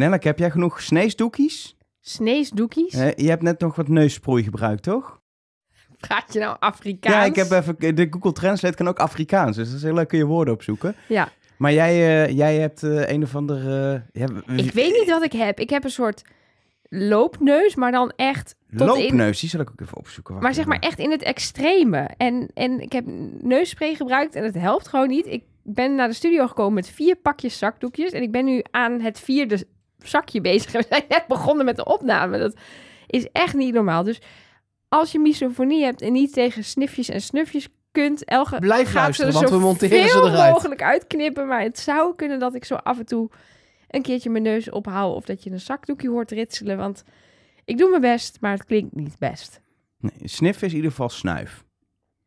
Nelleke, heb jij genoeg sneesdoekies? Sneesdoekies? Eh, je hebt net nog wat neussproei gebruikt, toch? Praat je nou Afrikaans? Ja, ik heb even... De Google Translate kan ook Afrikaans, dus dat is heel leuk kun je woorden opzoeken. Ja, Maar jij, eh, jij hebt eh, een of andere... ja, wie- ik weet niet wat ik heb. Ik heb een soort loopneus, maar dan echt tot in... Loopneus, die zal ik ook even opzoeken. Maar zeg maar echt in het extreme. En, en ik heb neusspray gebruikt en het helpt gewoon niet. Ik ben naar de studio gekomen met vier pakjes zakdoekjes. En ik ben nu aan het vierde zakje bezig. We zijn net begonnen met de opname. Dat is echt niet normaal. Dus als je misofonie hebt en niet tegen snifjes en snufjes kunt... Elge Blijf gaat luisteren, ze er want we monteren ze zoveel eruit. mogelijk uitknippen. Maar het zou kunnen dat ik zo af en toe een keertje mijn neus ophaal... of dat je een zakdoekje hoort ritselen. Want ik doe mijn best, maar het klinkt niet best. Nee, snif is in ieder geval snuif.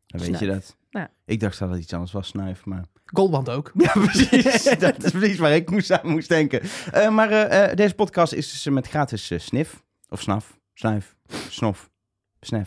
Dan weet je dat. Ja. Ik dacht dat het iets anders was, snuif, maar... Goldband ook. Ja, precies. dat is precies waar ik moest aan moest denken. Eh, maar eh, eh, deze podcast is dus met gratis snif. Of snaf. Snuif. Snof. Snef.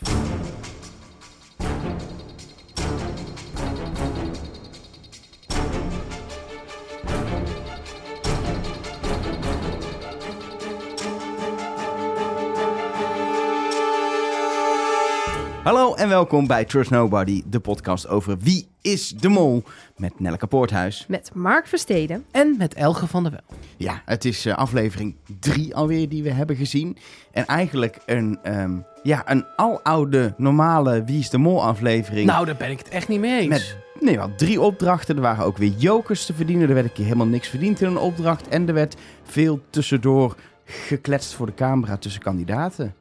Hallo en welkom bij Trust Nobody, de podcast over wie is de mol met Nelleke Poorthuis. Met Mark Versteden. En met Elge van der Wel. Ja, het is eh, aflevering drie alweer die we hebben gezien. En eigenlijk een, ehm, ja, een aloude, normale Wie is de Mol aflevering. Nou, daar ben ik het echt niet mee eens. Met nee, wel drie opdrachten. Er waren ook weer jokers te verdienen. Er werd een keer helemaal niks verdiend in een opdracht. En er werd veel tussendoor gekletst voor de camera tussen kandidaten.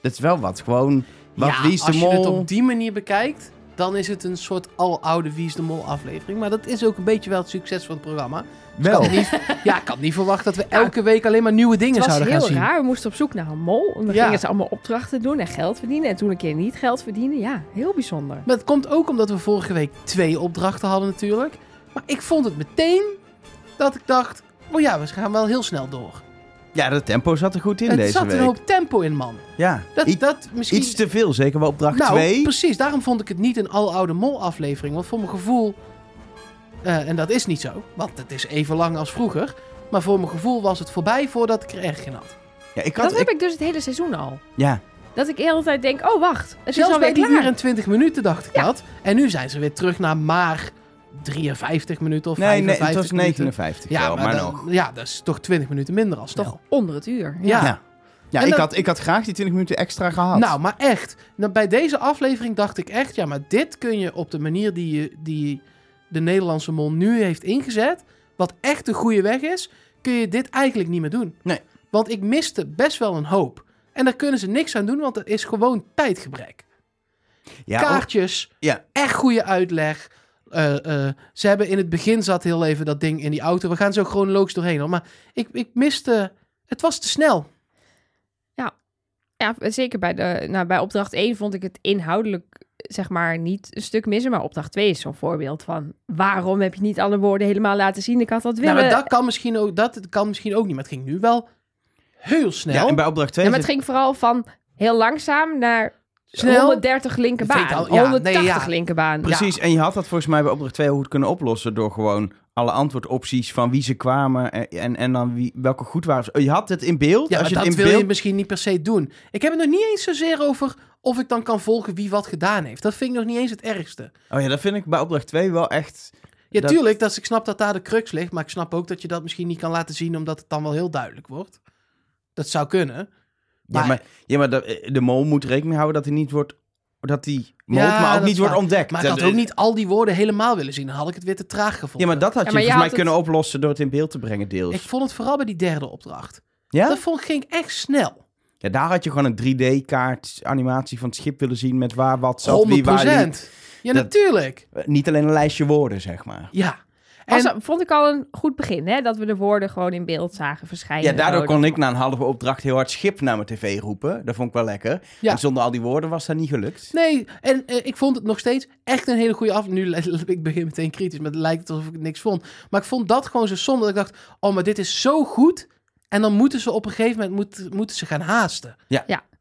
Dat is wel wat. Gewoon, wat ja, Wie is de als Mol... je het op die manier bekijkt, dan is het een soort aloude Wie is de Mol aflevering. Maar dat is ook een beetje wel het succes van het programma. Dus wel. Had niet, ja, ik had niet verwacht dat we elke week alleen maar nieuwe dingen Het was zouden gaan heel zien. raar. We moesten op zoek naar een mol. En Ja. gingen ze allemaal opdrachten doen en geld verdienen. En toen een keer niet geld verdienen. Ja, heel bijzonder. Maar het komt ook omdat we vorige week twee opdrachten hadden natuurlijk. Maar ik vond het meteen dat ik dacht, oh ja, we gaan wel heel snel door. Ja, de tempo zat er goed in het deze zat week. een hoop tempo in, man. Ja, Dat, I- dat misschien... iets te veel. Zeker wel opdracht nou, 2. precies. Daarom vond ik het niet een aloude mol aflevering. Want voor mijn gevoel... eh, en dat is niet zo, want het is even lang als vroeger. Maar voor mijn gevoel was het voorbij voordat ik er erg in had. Ja, ik had, Dat heb ik- ik dus het hele seizoen al. ja, Dat ik de hele tijd denk, oh wacht, het is Zelfs alweer bij die klaar. uur en 20 minuten dacht ik Ja. dat. En nu zijn ze weer terug naar maar 53 minuten of nee, nee, 55 het was minuten. 59 Ja, maar, maar dan- nog. ja, dat is toch 20 minuten minder als Toch onder het uur. Ja. Ja, ja En ik, dat- had, ik had graag die 20 minuten extra gehad. Nou, maar echt. Nou, bij deze aflevering dacht ik echt, ja, maar dit kun je op de manier die, je, die de Nederlandse mol nu heeft ingezet, wat echt de goede weg is, kun je dit eigenlijk niet meer doen. Nee. Want ik miste best wel een hoop. En daar kunnen ze niks aan doen, want het is gewoon tijdgebrek. ja, Kaartjes, ja. echt goede uitleg. Eh, eh, ze hebben in het begin zat heel even dat ding in die auto. We gaan zo chronologisch doorheen hoor. Maar ik, ik miste... Het was te snel. Ja, zeker bij, de, nou, bij opdracht 1 vond ik het inhoudelijk zeg maar niet een stuk missen. Maar opdracht 2 is zo'n voorbeeld van waarom heb je niet alle woorden helemaal laten zien? Ik had dat willen... Nou, maar dat kan misschien ook, dat kan misschien ook niet. Maar het ging nu wel heel snel. ja, en bij opdracht 2 Ja, maar het ging vooral van heel langzaam naar Snel. 130 linkerbaan. Al- ja, 180 nee, ja. linkerbaan. Precies, en je had dat volgens mij bij opdracht 2 goed kunnen oplossen door gewoon alle antwoordopties van wie ze kwamen en, en, en dan wie, welke goed waren. Je had het in beeld. Ja, als je dat het in wil beeld... je misschien niet per se doen. Ik heb het nog niet eens zozeer over of ik dan kan volgen wie wat gedaan heeft. Dat vind ik nog niet eens het ergste. Oh ja, dat vind ik bij opdracht 2 wel echt... Ja, Dat- tuurlijk, dat, ik snap dat daar de crux ligt. Maar ik snap ook dat je dat misschien niet kan laten zien... omdat het dan wel heel duidelijk wordt. Dat zou kunnen. Ja, Maar- ja, maar de, de mol moet rekening houden dat hij niet wordt... Dat die mol, Ja, maar ook niet wordt waar. ontdekt. Maar ik had ook niet al die woorden helemaal willen zien. Dan had ik het weer te traag gevonden. Ja, maar dat had Ja, je je volgens mij het- kunnen oplossen door het in beeld te brengen deels. Ik vond het vooral bij die derde opdracht. Ja? Dat vond, ging echt snel. Ja, daar had je gewoon een 3D-kaart animatie van het schip willen zien met waar wat zat, 100 wie waar liep. Ja, Dat- natuurlijk. Eh, Niet alleen een lijstje woorden, zeg maar. Ja. En, vond ik al een goed begin, hè? Dat we de woorden gewoon in beeld zagen verschijnen. Ja, daardoor kon ik na een halve opdracht heel hard schip naar mijn tv roepen. Dat vond ik wel lekker. Ja. En zonder al die woorden was dat niet gelukt. nee, en eh, ik vond het nog steeds echt een hele goede af. Nu, ik begin meteen kritisch, maar het lijkt alsof ik niks vond. Maar ik vond dat gewoon zo zonde dat ik dacht... Oh, maar dit is zo goed. En dan moeten ze op een gegeven moment moeten, moeten ze gaan haasten.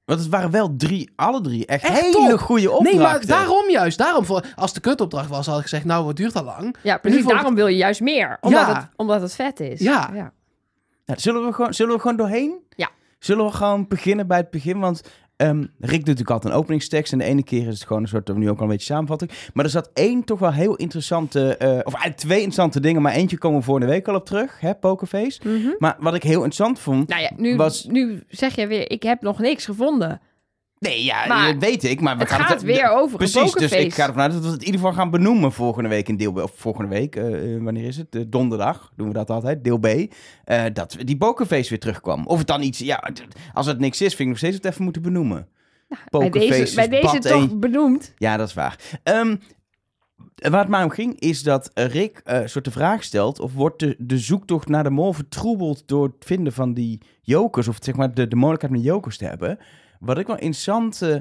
Want het waren wel drie, alle drie, echt, Echt hele top. goede opdrachten. Nee, maar daarom juist. Daarom voor, als de kutopdracht was, had ik gezegd... Nou, wat duurt dat lang? Ja, precies. Daarom wil je juist meer. Omdat, Ja. het, omdat het vet is. Ja. Nou, zullen, we gewoon, zullen we gewoon doorheen? Ja. Zullen we gewoon beginnen bij het begin? Want ehm, Rick doet natuurlijk altijd een openingstekst. En de ene keer is het gewoon een soort, nu ook al een beetje samenvatting. Maar er zat één toch wel heel interessante, eh, of eigenlijk twee interessante dingen. Maar eentje komen we vorige week al op terug, hè, Pokerface. Mhm. Maar wat ik heel interessant vond... Nou ja, nu, Was- nu zeg je weer, ik heb nog niks gevonden. Nee, ja, Maar dat weet ik. Maar we Het gaan gaat weer over Precies, dus ik ga ervan uit dat we het in ieder geval gaan benoemen volgende week in deel B. Of volgende week, eh, eh, wanneer is het? Donderdag doen we dat altijd, deel B. eh, dat die pokerface weer terugkwam. Of het dan iets, ja, als het niks is, vind ik nog steeds het even moeten benoemen. Bij Pokerface deze, bij deze toch benoemd. Ja, dat is waar. Ehm, waar het mij om ging, is dat Rick een soort de vraag stelt... of wordt de, de zoektocht naar de mol vertroebeld door het vinden van die jokers... of zeg maar de, de mogelijkheid om jokers te hebben. Wat ik wel interessant eh,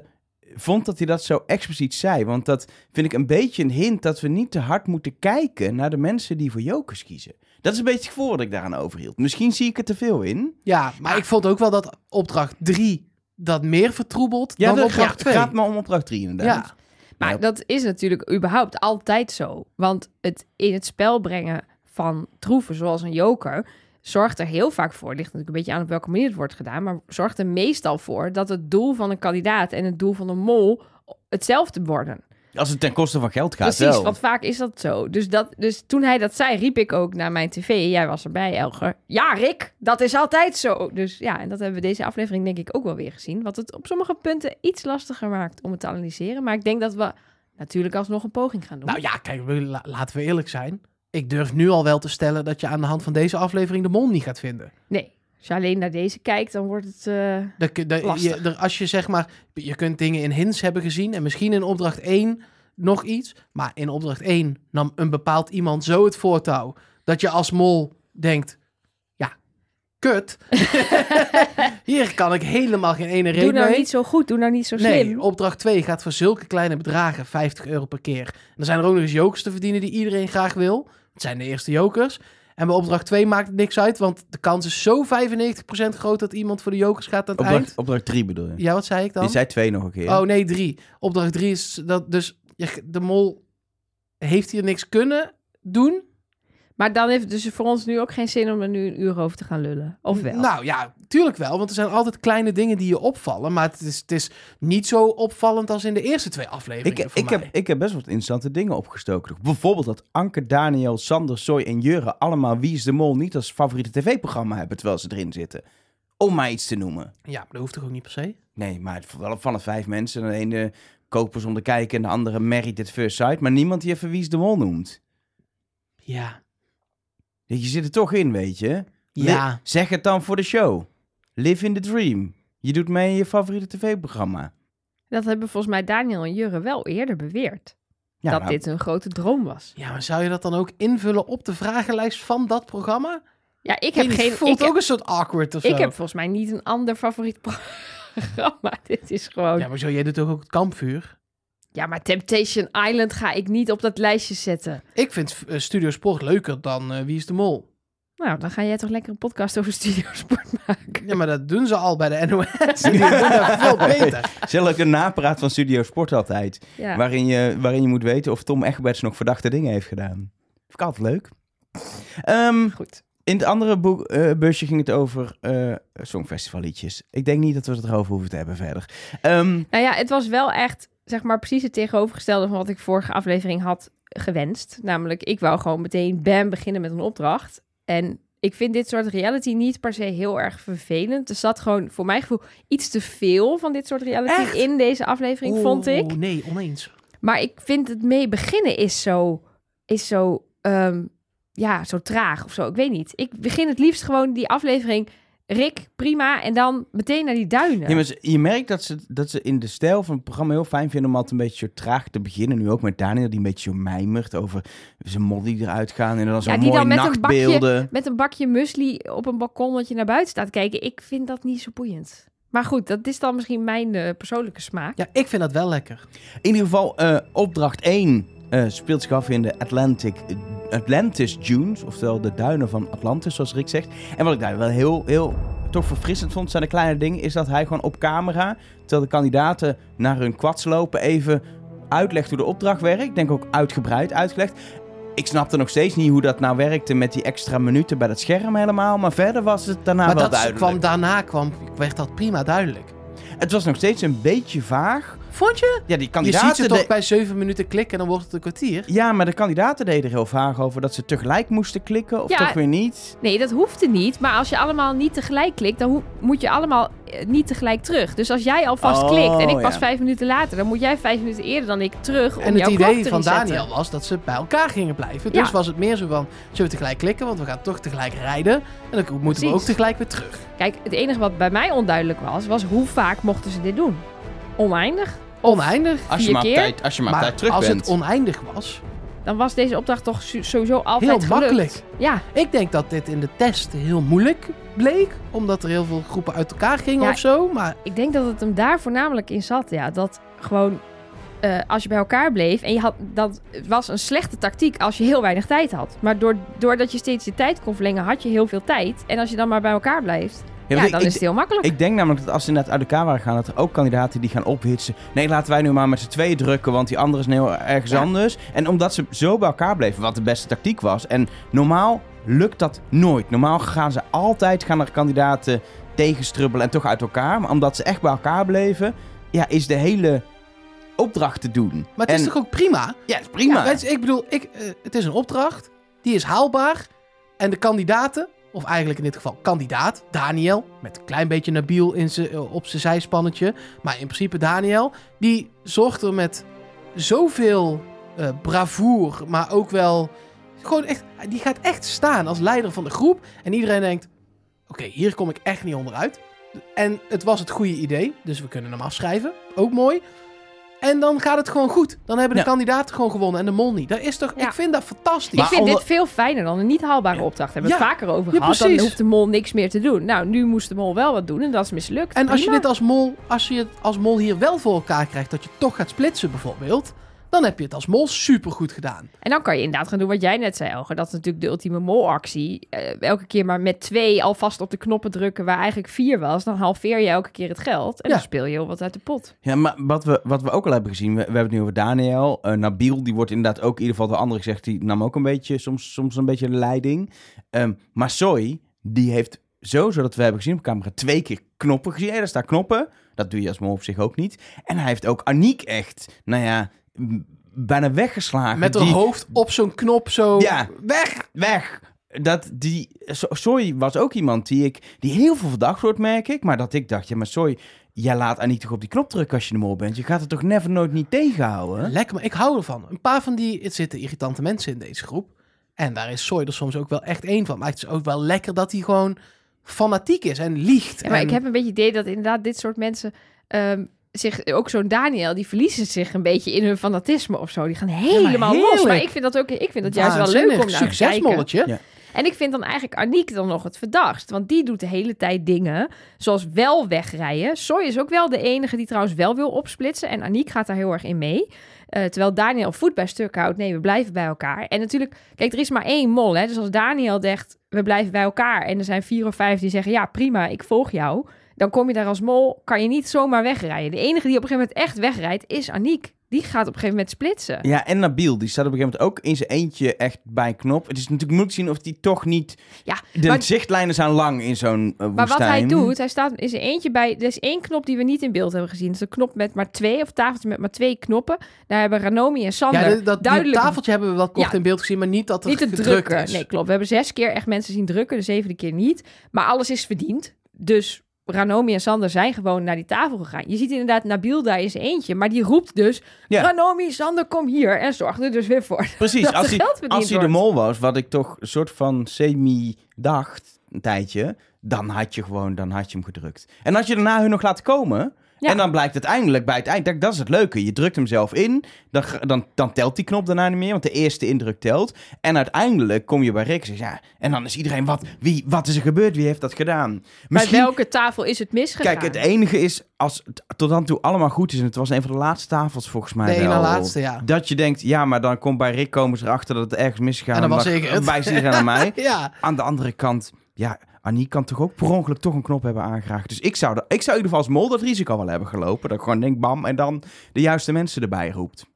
vond dat hij dat zo expliciet zei. Want dat vind ik een beetje een hint dat we niet te hard moeten kijken... naar de mensen die voor jokers kiezen. Dat is een beetje het gevoel dat ik daaraan overhield. Misschien zie ik er te veel in. Ja, maar ik vond ook wel dat opdracht 3 dat meer vertroebelt dan dat opdracht gaat, 2. gaat me om opdracht 3 inderdaad. Ja, Maar Ja. dat is natuurlijk überhaupt altijd zo. Want het in het spel brengen van troeven, zoals een joker, zorgt er heel vaak voor, ligt natuurlijk een beetje aan op welke manier het wordt gedaan, maar zorgt er meestal voor dat het doel van een kandidaat en het doel van een mol hetzelfde worden. Als het ten koste van geld gaat Precies, wel. want vaak is dat zo. Dus, dat, dus toen hij dat zei, riep ik ook naar mijn tv. Jij was erbij, Elger. Ja, Rick, dat is altijd zo. Dus ja, en dat hebben we deze aflevering denk ik ook wel weer gezien. Wat het op sommige punten iets lastiger maakt om het te analyseren. Maar ik denk dat we natuurlijk alsnog een poging gaan doen. nou ja, kijk, we- la- laten we eerlijk zijn. Ik durf nu al wel te stellen dat je aan de hand van deze aflevering de mol niet gaat vinden. Nee, als je alleen naar deze kijkt, dan wordt het... eh, De, de, je, Lastig. er- als je zeg maar, je kunt dingen in hints hebben gezien en misschien in opdracht 1 nog iets, maar in opdracht 1 nam een bepaald iemand zo het voortouw dat je als mol denkt, ja, kut. Hier kan ik helemaal geen ene doe reden nou mee. niet zo goed, doe nou niet zo slim. Nee, opdracht 2 gaat voor zulke kleine bedragen 50 euro per keer. En dan zijn er ook nog eens jokers te verdienen die iedereen graag wil. Het zijn de eerste jokers. En bij opdracht 2 maakt het niks uit, want de kans is zo 95% groot dat iemand voor de jokers gaat aan het Opdracht, eind. opdracht 3 bedoel je? Ja, wat zei ik dan? Je zei twee nog een keer. Oh nee, 3. Opdracht 3 is dat dus de mol heeft hier niks kunnen doen. Maar dan heeft het dus voor ons nu ook geen zin om er nu een uur over te gaan lullen. Of wel? Nou ja, tuurlijk wel, want er zijn altijd kleine dingen die je opvallen. Maar het is, het is niet zo opvallend als in de eerste twee afleveringen ik, voor ik, mij. heb, ik heb best wat interessante dingen opgestoken. Bijvoorbeeld dat Anke, Daniel, Sander, Soy en Jurre allemaal Wie is de Mol niet als favoriete tv-programma hebben terwijl ze erin zitten. Om maar iets te noemen. Ja, maar dat hoeft toch ook niet per se? Nee, maar van de vijf mensen. De ene kopen zonder kijken en de andere married at first sight. Maar niemand die even Wie is de Mol noemt. Ja. Je zit er toch in, weet je. Li- Ja. zeg het dan voor de show. Live in the dream. Je doet mee in je favoriete tv-programma. Dat hebben volgens mij Daniel en Jurre wel eerder beweerd. Ja, dat nou, dit een grote droom was. Ja, maar zou je dat dan ook invullen op de vragenlijst van dat programma? Ja, ik heb geen... voelt Ik, heb- ook een soort awkward of ik zo. heb volgens mij niet een ander favoriet programma. Dit is gewoon... Ja, maar zo, jij doet toch ook het kampvuur? Ja, maar Temptation Island ga ik niet op dat lijstje zetten. Ik vind eh, Studio Sport leuker dan eh, Wie is de Mol? Nou, dan ga jij toch lekker een podcast over studiosport maken. Ja, maar dat doen ze al bij de NOS. Die doen dat veel beter. Zal een napraat van Studio Sport altijd. Ja. Waarin, je, waarin je moet weten of Tom Egberts nog verdachte dingen heeft gedaan. Vind ik altijd leuk. Ehm, Goed. in het andere boek, eh, busje ging het over eh songfestivalliedjes. Ik denk niet dat we het erover hoeven te hebben verder. Ehm, Nou ja, het was wel echt, zeg maar, precies het tegenovergestelde van wat ik vorige aflevering had gewenst. Namelijk, ik wou gewoon meteen bam beginnen met een opdracht. En ik vind dit soort reality niet per se heel erg vervelend. Er zat gewoon, voor mijn gevoel, iets te veel van dit soort reality Echt? in deze aflevering, vond ik. Nee, oneens. Maar ik vind het mee beginnen is zo, is zo, ehm, ja, zo traag of zo. Ik weet niet. Ik begin het liefst gewoon die aflevering. Rick, prima. En dan meteen naar die duinen. ja, maar ze- je merkt dat ze, dat ze in de stijl van het programma heel fijn vinden om altijd een beetje zo traag te beginnen. Nu ook met Daniel, die een beetje zo mijmert over zijn mod die eruit gaan. En dan zo'n die mooie dan met een bakje- nachtbeelden. Met een bakje muesli op een balkon dat je naar buiten staat kijken. Ik vind dat niet zo boeiend. Maar goed, dat is dan misschien mijn eh, persoonlijke smaak. Ja, ik vind dat wel lekker. In ieder geval, eh, opdracht 1 eh, speelt zich af in de Atlantic, Atlantis Dunes. Oftewel de duinen van Atlantis, zoals Rick zegt. En wat ik daar wel heel, heel toch verfrissend vond, zijn de kleine dingen. Is dat hij gewoon op camera, terwijl de kandidaten naar hun kwads lopen, even uitlegt hoe de opdracht werkt. Ik denk ook uitgebreid uitgelegd. ik snapte nog steeds niet hoe dat nou werkte met die extra minuten bij dat scherm helemaal. Maar verder was het daarna maar wel dat duidelijk. kwam daarna kwam, werd dat prima duidelijk. Het was nog steeds een beetje vaag. Vond je? Ja, die Je ziet kandidaten... ze toch de- bij zeven minuten klikken en dan wordt het een kwartier. Ja, maar de kandidaten deden er heel vaag over dat ze tegelijk moesten klikken of Ja. toch weer niet. Nee, dat hoeft er niet. Maar als je allemaal niet tegelijk klikt, dan moet je allemaal eh, niet tegelijk terug. Dus als jij alvast Oh, klikt en ik pas ja. vijf minuten later, dan moet jij vijf minuten eerder dan ik terug om En jouw het klok idee te van resetten. Daniel was dat ze bij elkaar gingen blijven. Ja. Dus was het meer zo van, zullen we tegelijk klikken, want we gaan toch tegelijk rijden. En dan moeten we ook tegelijk weer terug. Kijk, het enige wat bij mij onduidelijk was, was hoe vaak mochten ze dit doen? Oneindig? Oneindig. Als je maar op keer? tijd, als je maar op tijd terug als bent. het oneindig was, Dan was deze opdracht toch sowieso altijd heel gelukt. makkelijk. Ja, Ik denk dat dit in de test heel moeilijk bleek. Omdat er heel veel groepen uit elkaar gingen Ja. of zo. Maar ik denk dat het hem daar voornamelijk in zat. Ja, dat gewoon eh, als je bij elkaar bleef en je had dat was een slechte tactiek als je heel weinig tijd had. Maar door, doordat je steeds je tijd kon verlengen, had je heel veel tijd. En als je dan maar bij elkaar blijft, Ja, dan ik, is het heel makkelijk. ik denk namelijk dat als ze inderdaad uit elkaar waren gaan, dat er ook kandidaten die gaan ophitsen. Nee, laten wij nu maar met z'n tweeën drukken, want die andere is heel ergens Ja. anders. En omdat ze zo bij elkaar bleven, wat de beste tactiek was. En normaal lukt dat nooit. Normaal gaan ze altijd, gaan er kandidaten tegenstrubbelen en toch uit elkaar. Maar omdat ze echt bij elkaar bleven, ja, is de hele opdracht te doen. Maar het is En- toch ook prima? Ja, is prima. Ja, ik bedoel, ik, eh, het is een opdracht. Die is haalbaar. En de kandidaten, of eigenlijk in dit geval kandidaat, Daniel, met een klein beetje Nabil in eh, op zijn zijspannetje. Maar in principe Daniel, die zorgt er met zoveel eh bravoer, maar ook wel gewoon echt, die gaat echt staan als leider van de groep. En iedereen denkt, oké, hier kom ik echt niet onderuit. En het was het goede idee, dus we kunnen hem afschrijven. Ook mooi. En dan gaat het gewoon goed. Dan hebben de Ja. kandidaten gewoon gewonnen en de mol niet. Dat is toch, Ja. ik vind dat fantastisch. ik Maar vind onder- dit veel fijner dan een niet haalbare opdracht. Daar hebben we Ja. het vaker over Ja, gehad. Dan hoeft de mol niks meer te doen. Nou, nu moest de mol wel wat doen en dat is mislukt. En als je dit als mol, als je het als mol hier wel voor elkaar krijgt, dat je toch gaat splitsen bijvoorbeeld, dan heb je het als mol supergoed gedaan. En dan kan je inderdaad gaan doen wat jij net zei, Elger. Dat is natuurlijk de ultieme molactie. Eh, elke keer maar met twee alvast op de knoppen drukken waar eigenlijk vier was. Dan halveer je elke keer het geld. En Ja. dan speel je heel wat uit de pot. Ja, maar wat we, wat we ook al hebben gezien, we, we hebben het nu over Daniel. Eh, Nabil, die wordt inderdaad ook in ieder geval door anderen gezegd, die nam ook een beetje, soms, soms een beetje de leiding. Ehm, maar Soy, die heeft zo, zodat we hebben gezien op camera, twee keer knoppen gezien. Daar staan knoppen. Dat doe je als mol op zich ook niet. En hij heeft ook Aniek echt, nou ja, bijna weggeslagen. Met Die- hoofd op zo'n knop zo Ja. weg. weg. Dat die, So- Soy was ook iemand die ik, die heel veel verdacht wordt, merk ik. Maar dat ik dacht, ja, maar Soy, jij laat Aniek toch op die knop drukken als je de mol bent. Je gaat het toch never nooit niet tegenhouden? Lekker, maar ik hou ervan. Een paar van die, het zitten irritante mensen in deze groep. En daar is Soy er soms ook wel echt één van. Maar het is ook wel lekker dat hij gewoon fanatiek is en liegt. Ja, maar en... ik heb een beetje het idee dat inderdaad dit soort mensen... ehm, zich, ook zo'n Daniel, die verliezen zich een beetje in hun fanatisme of zo. Die gaan helemaal los. Maar ik vind dat ook, ik vind dat juist wel leuk om naar te kijken. En ik vind dan eigenlijk Aniek dan nog het verdachtst. Want die doet de hele tijd dingen zoals wel wegrijden. Soy is ook wel de enige die trouwens wel wil opsplitsen. En Aniek gaat daar heel erg in mee. Eh, terwijl Daniel voet bij stuk houdt. Nee, we blijven bij elkaar. En natuurlijk, kijk, er is maar één mol. Hè? Dus als Daniel zegt, we blijven bij elkaar. En er zijn vier of vijf die zeggen, ja prima, ik volg jou. Dan kom je daar als mol, kan je niet zomaar wegrijden. De enige die op een gegeven moment echt wegrijdt, is Aniek. Die gaat op een gegeven moment splitsen. Ja, en Nabil, die staat op een gegeven moment ook in zijn eentje echt bij een knop. Het is natuurlijk moeilijk zien of die toch niet... Ja, De maar- zichtlijnen zijn lang in zo'n eh, Maar wat hij woestijn. doet, hij staat in zijn eentje bij. Er is één knop die we niet in beeld hebben gezien. Dat is een knop met maar twee, of een tafeltje met maar twee knoppen. Daar hebben Ranomi en Sander Ja, dat, duidelijk tafeltje hebben we wel kort Ja. in beeld gezien, maar niet dat er niet drukken. is. Nee, klopt. We hebben zes keer echt mensen zien drukken, de zevende keer niet. Maar alles is verdiend. Dus Ranomi en Sander zijn gewoon naar die tafel gegaan. Je ziet inderdaad Nabil daar zijn eentje, maar die roept dus: Ja. Ranomi, Sander, kom hier. En zorgt er dus weer voor. Precies, dat als hij, als hij de mol was, wat ik toch een soort van semi dacht, een tijdje, dan had je gewoon, dan had je hem gedrukt. En als je daarna hun nog laat komen, Ja. en dan blijkt uiteindelijk bij het eind, dat, dat is het leuke, je drukt hem zelf in, dan, dan, dan telt die knop daarna niet meer, want de eerste indruk telt. En uiteindelijk kom je bij Rick en ja, en dan is iedereen, wat, wie, wat is er gebeurd, wie heeft dat gedaan? Bij welke tafel is het misgegaan? Kijk, het enige is, als het tot dan toe allemaal goed is, en het was een van de laatste tafels volgens mij De ene wel, laatste, ja. Dat je denkt, ja, maar dan komt bij Rick komen ze erachter dat het ergens misgegaan En dan was ik het. wijzen iedereen aan mij. Ja, Aan de andere kant, ja, Annie kan toch ook per ongeluk toch een knop hebben aangeraakt. Dus ik zou, de, ik zou in ieder geval als mol dat risico wel hebben gelopen. Dat ik gewoon denk, bam, en dan de juiste mensen erbij roept.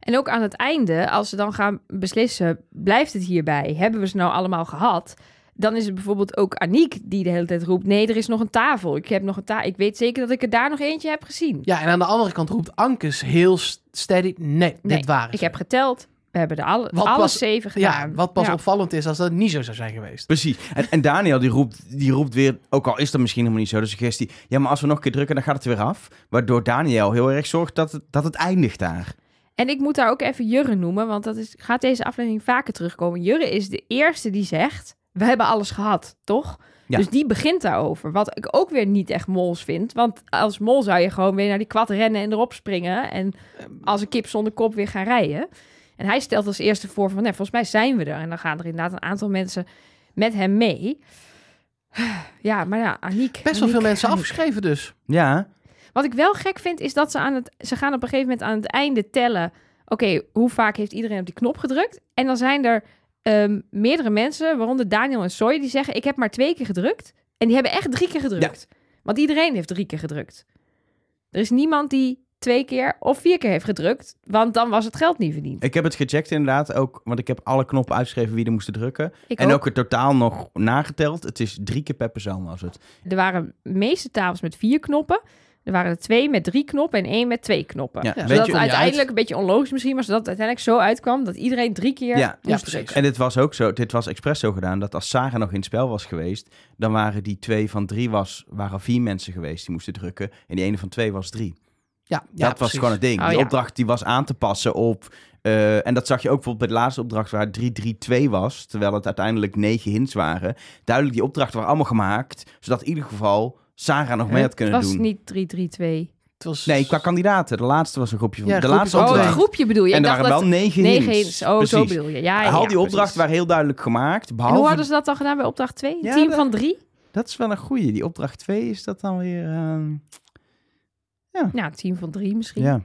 En ook aan het einde, als ze dan gaan beslissen, blijft het hierbij? Hebben we ze nou allemaal gehad? Dan is het bijvoorbeeld ook Aniek die de hele tijd roept: nee, er is nog een tafel. Ik heb nog een tafel. Ik weet zeker dat ik er daar nog eentje heb gezien. Ja, en aan de andere kant roept Ankes heel st- steady, nee, Nee, dit waren Ik heb geteld. We hebben er alle, Wat alle pas- zeven Ja, gedaan. wat pas Ja. opvallend is als dat niet zo zou zijn geweest. Precies. En, en Daniel die roept, die roept weer, ook al is dat misschien helemaal niet zo, de suggestie. Ja, maar als we nog een keer drukken, dan gaat het weer af. Waardoor Daniel heel erg zorgt dat het, dat het eindigt daar. En ik moet daar ook even Jurre noemen, want dat is, gaat deze aflevering vaker terugkomen. Jurre is de eerste die zegt: We hebben alles gehad, toch? Ja. Dus die begint daarover. Wat ik ook weer niet echt mols vind. Want als mol zou je gewoon weer naar die kwad rennen en erop springen. En als een kip zonder kop weer gaan rijden. En hij stelt als eerste voor van, nee, volgens mij zijn we er. En dan gaan er inderdaad een aantal mensen met hem mee. Ja, maar ja, Aniek. Best wel Aniek, veel mensen Aniek. afgeschreven dus. Ja, Wat ik wel gek vind, is dat ze aan het... Ze gaan op een gegeven moment aan het einde tellen... Oké, hoe vaak heeft iedereen op die knop gedrukt? En dan zijn er ehm, meerdere mensen, waaronder Daniel en Soy... die zeggen, ik heb maar twee keer gedrukt. En die hebben echt drie keer gedrukt. Want iedereen heeft drie keer gedrukt. Er is niemand die twee keer of vier keer heeft gedrukt... want dan was het geld niet verdiend. ik heb het gecheckt inderdaad ook, want ik heb alle knoppen uitgeschreven wie er moesten drukken. Ik en ook. ook het totaal nog nageteld. Het is drie keer per persoon was het. Er waren de meeste tafels met vier knoppen... Er waren er twee met drie knoppen en één met twee knoppen. Ja, Ja, weet Zodat het uiteindelijk, een beetje onlogisch misschien, maar zodat het uiteindelijk zo uitkwam dat iedereen drie keer Ja. moest Ja. En dit was ook zo, dit was expres zo gedaan, dat als Sarah nog in het spel was geweest, dan waren die twee van drie was, waren vier mensen geweest die moesten drukken. En die ene van twee was drie. Ja, dat ja, was precies. gewoon het ding. Oh, die opdracht die was aan te passen op. eh, en dat zag je ook bijvoorbeeld bij de laatste opdracht waar het 3-3-2 was. Terwijl het uiteindelijk negen hints waren. Duidelijk, die opdrachten waren allemaal gemaakt. Zodat in ieder geval Sarah nog mee had Het kunnen was doen. niet 3-3-2. Het was... Nee, qua kandidaten. De laatste was een groepje van. Ja, de groepje laatste van Oh, een opdracht. groepje bedoel je? En Ik er dacht waren wel dat negen, negen hints. hints. Oh, zo bedoel je. Ja, ja, Al die opdrachten precies. waren heel duidelijk gemaakt. En Behalve... hoe hadden ze dat dan gedaan bij opdracht 2? Ja, team dat- van drie? Dat is wel een goeie. Die opdracht 2 is dat dan weer... ehm, Ja, team van drie misschien. ja.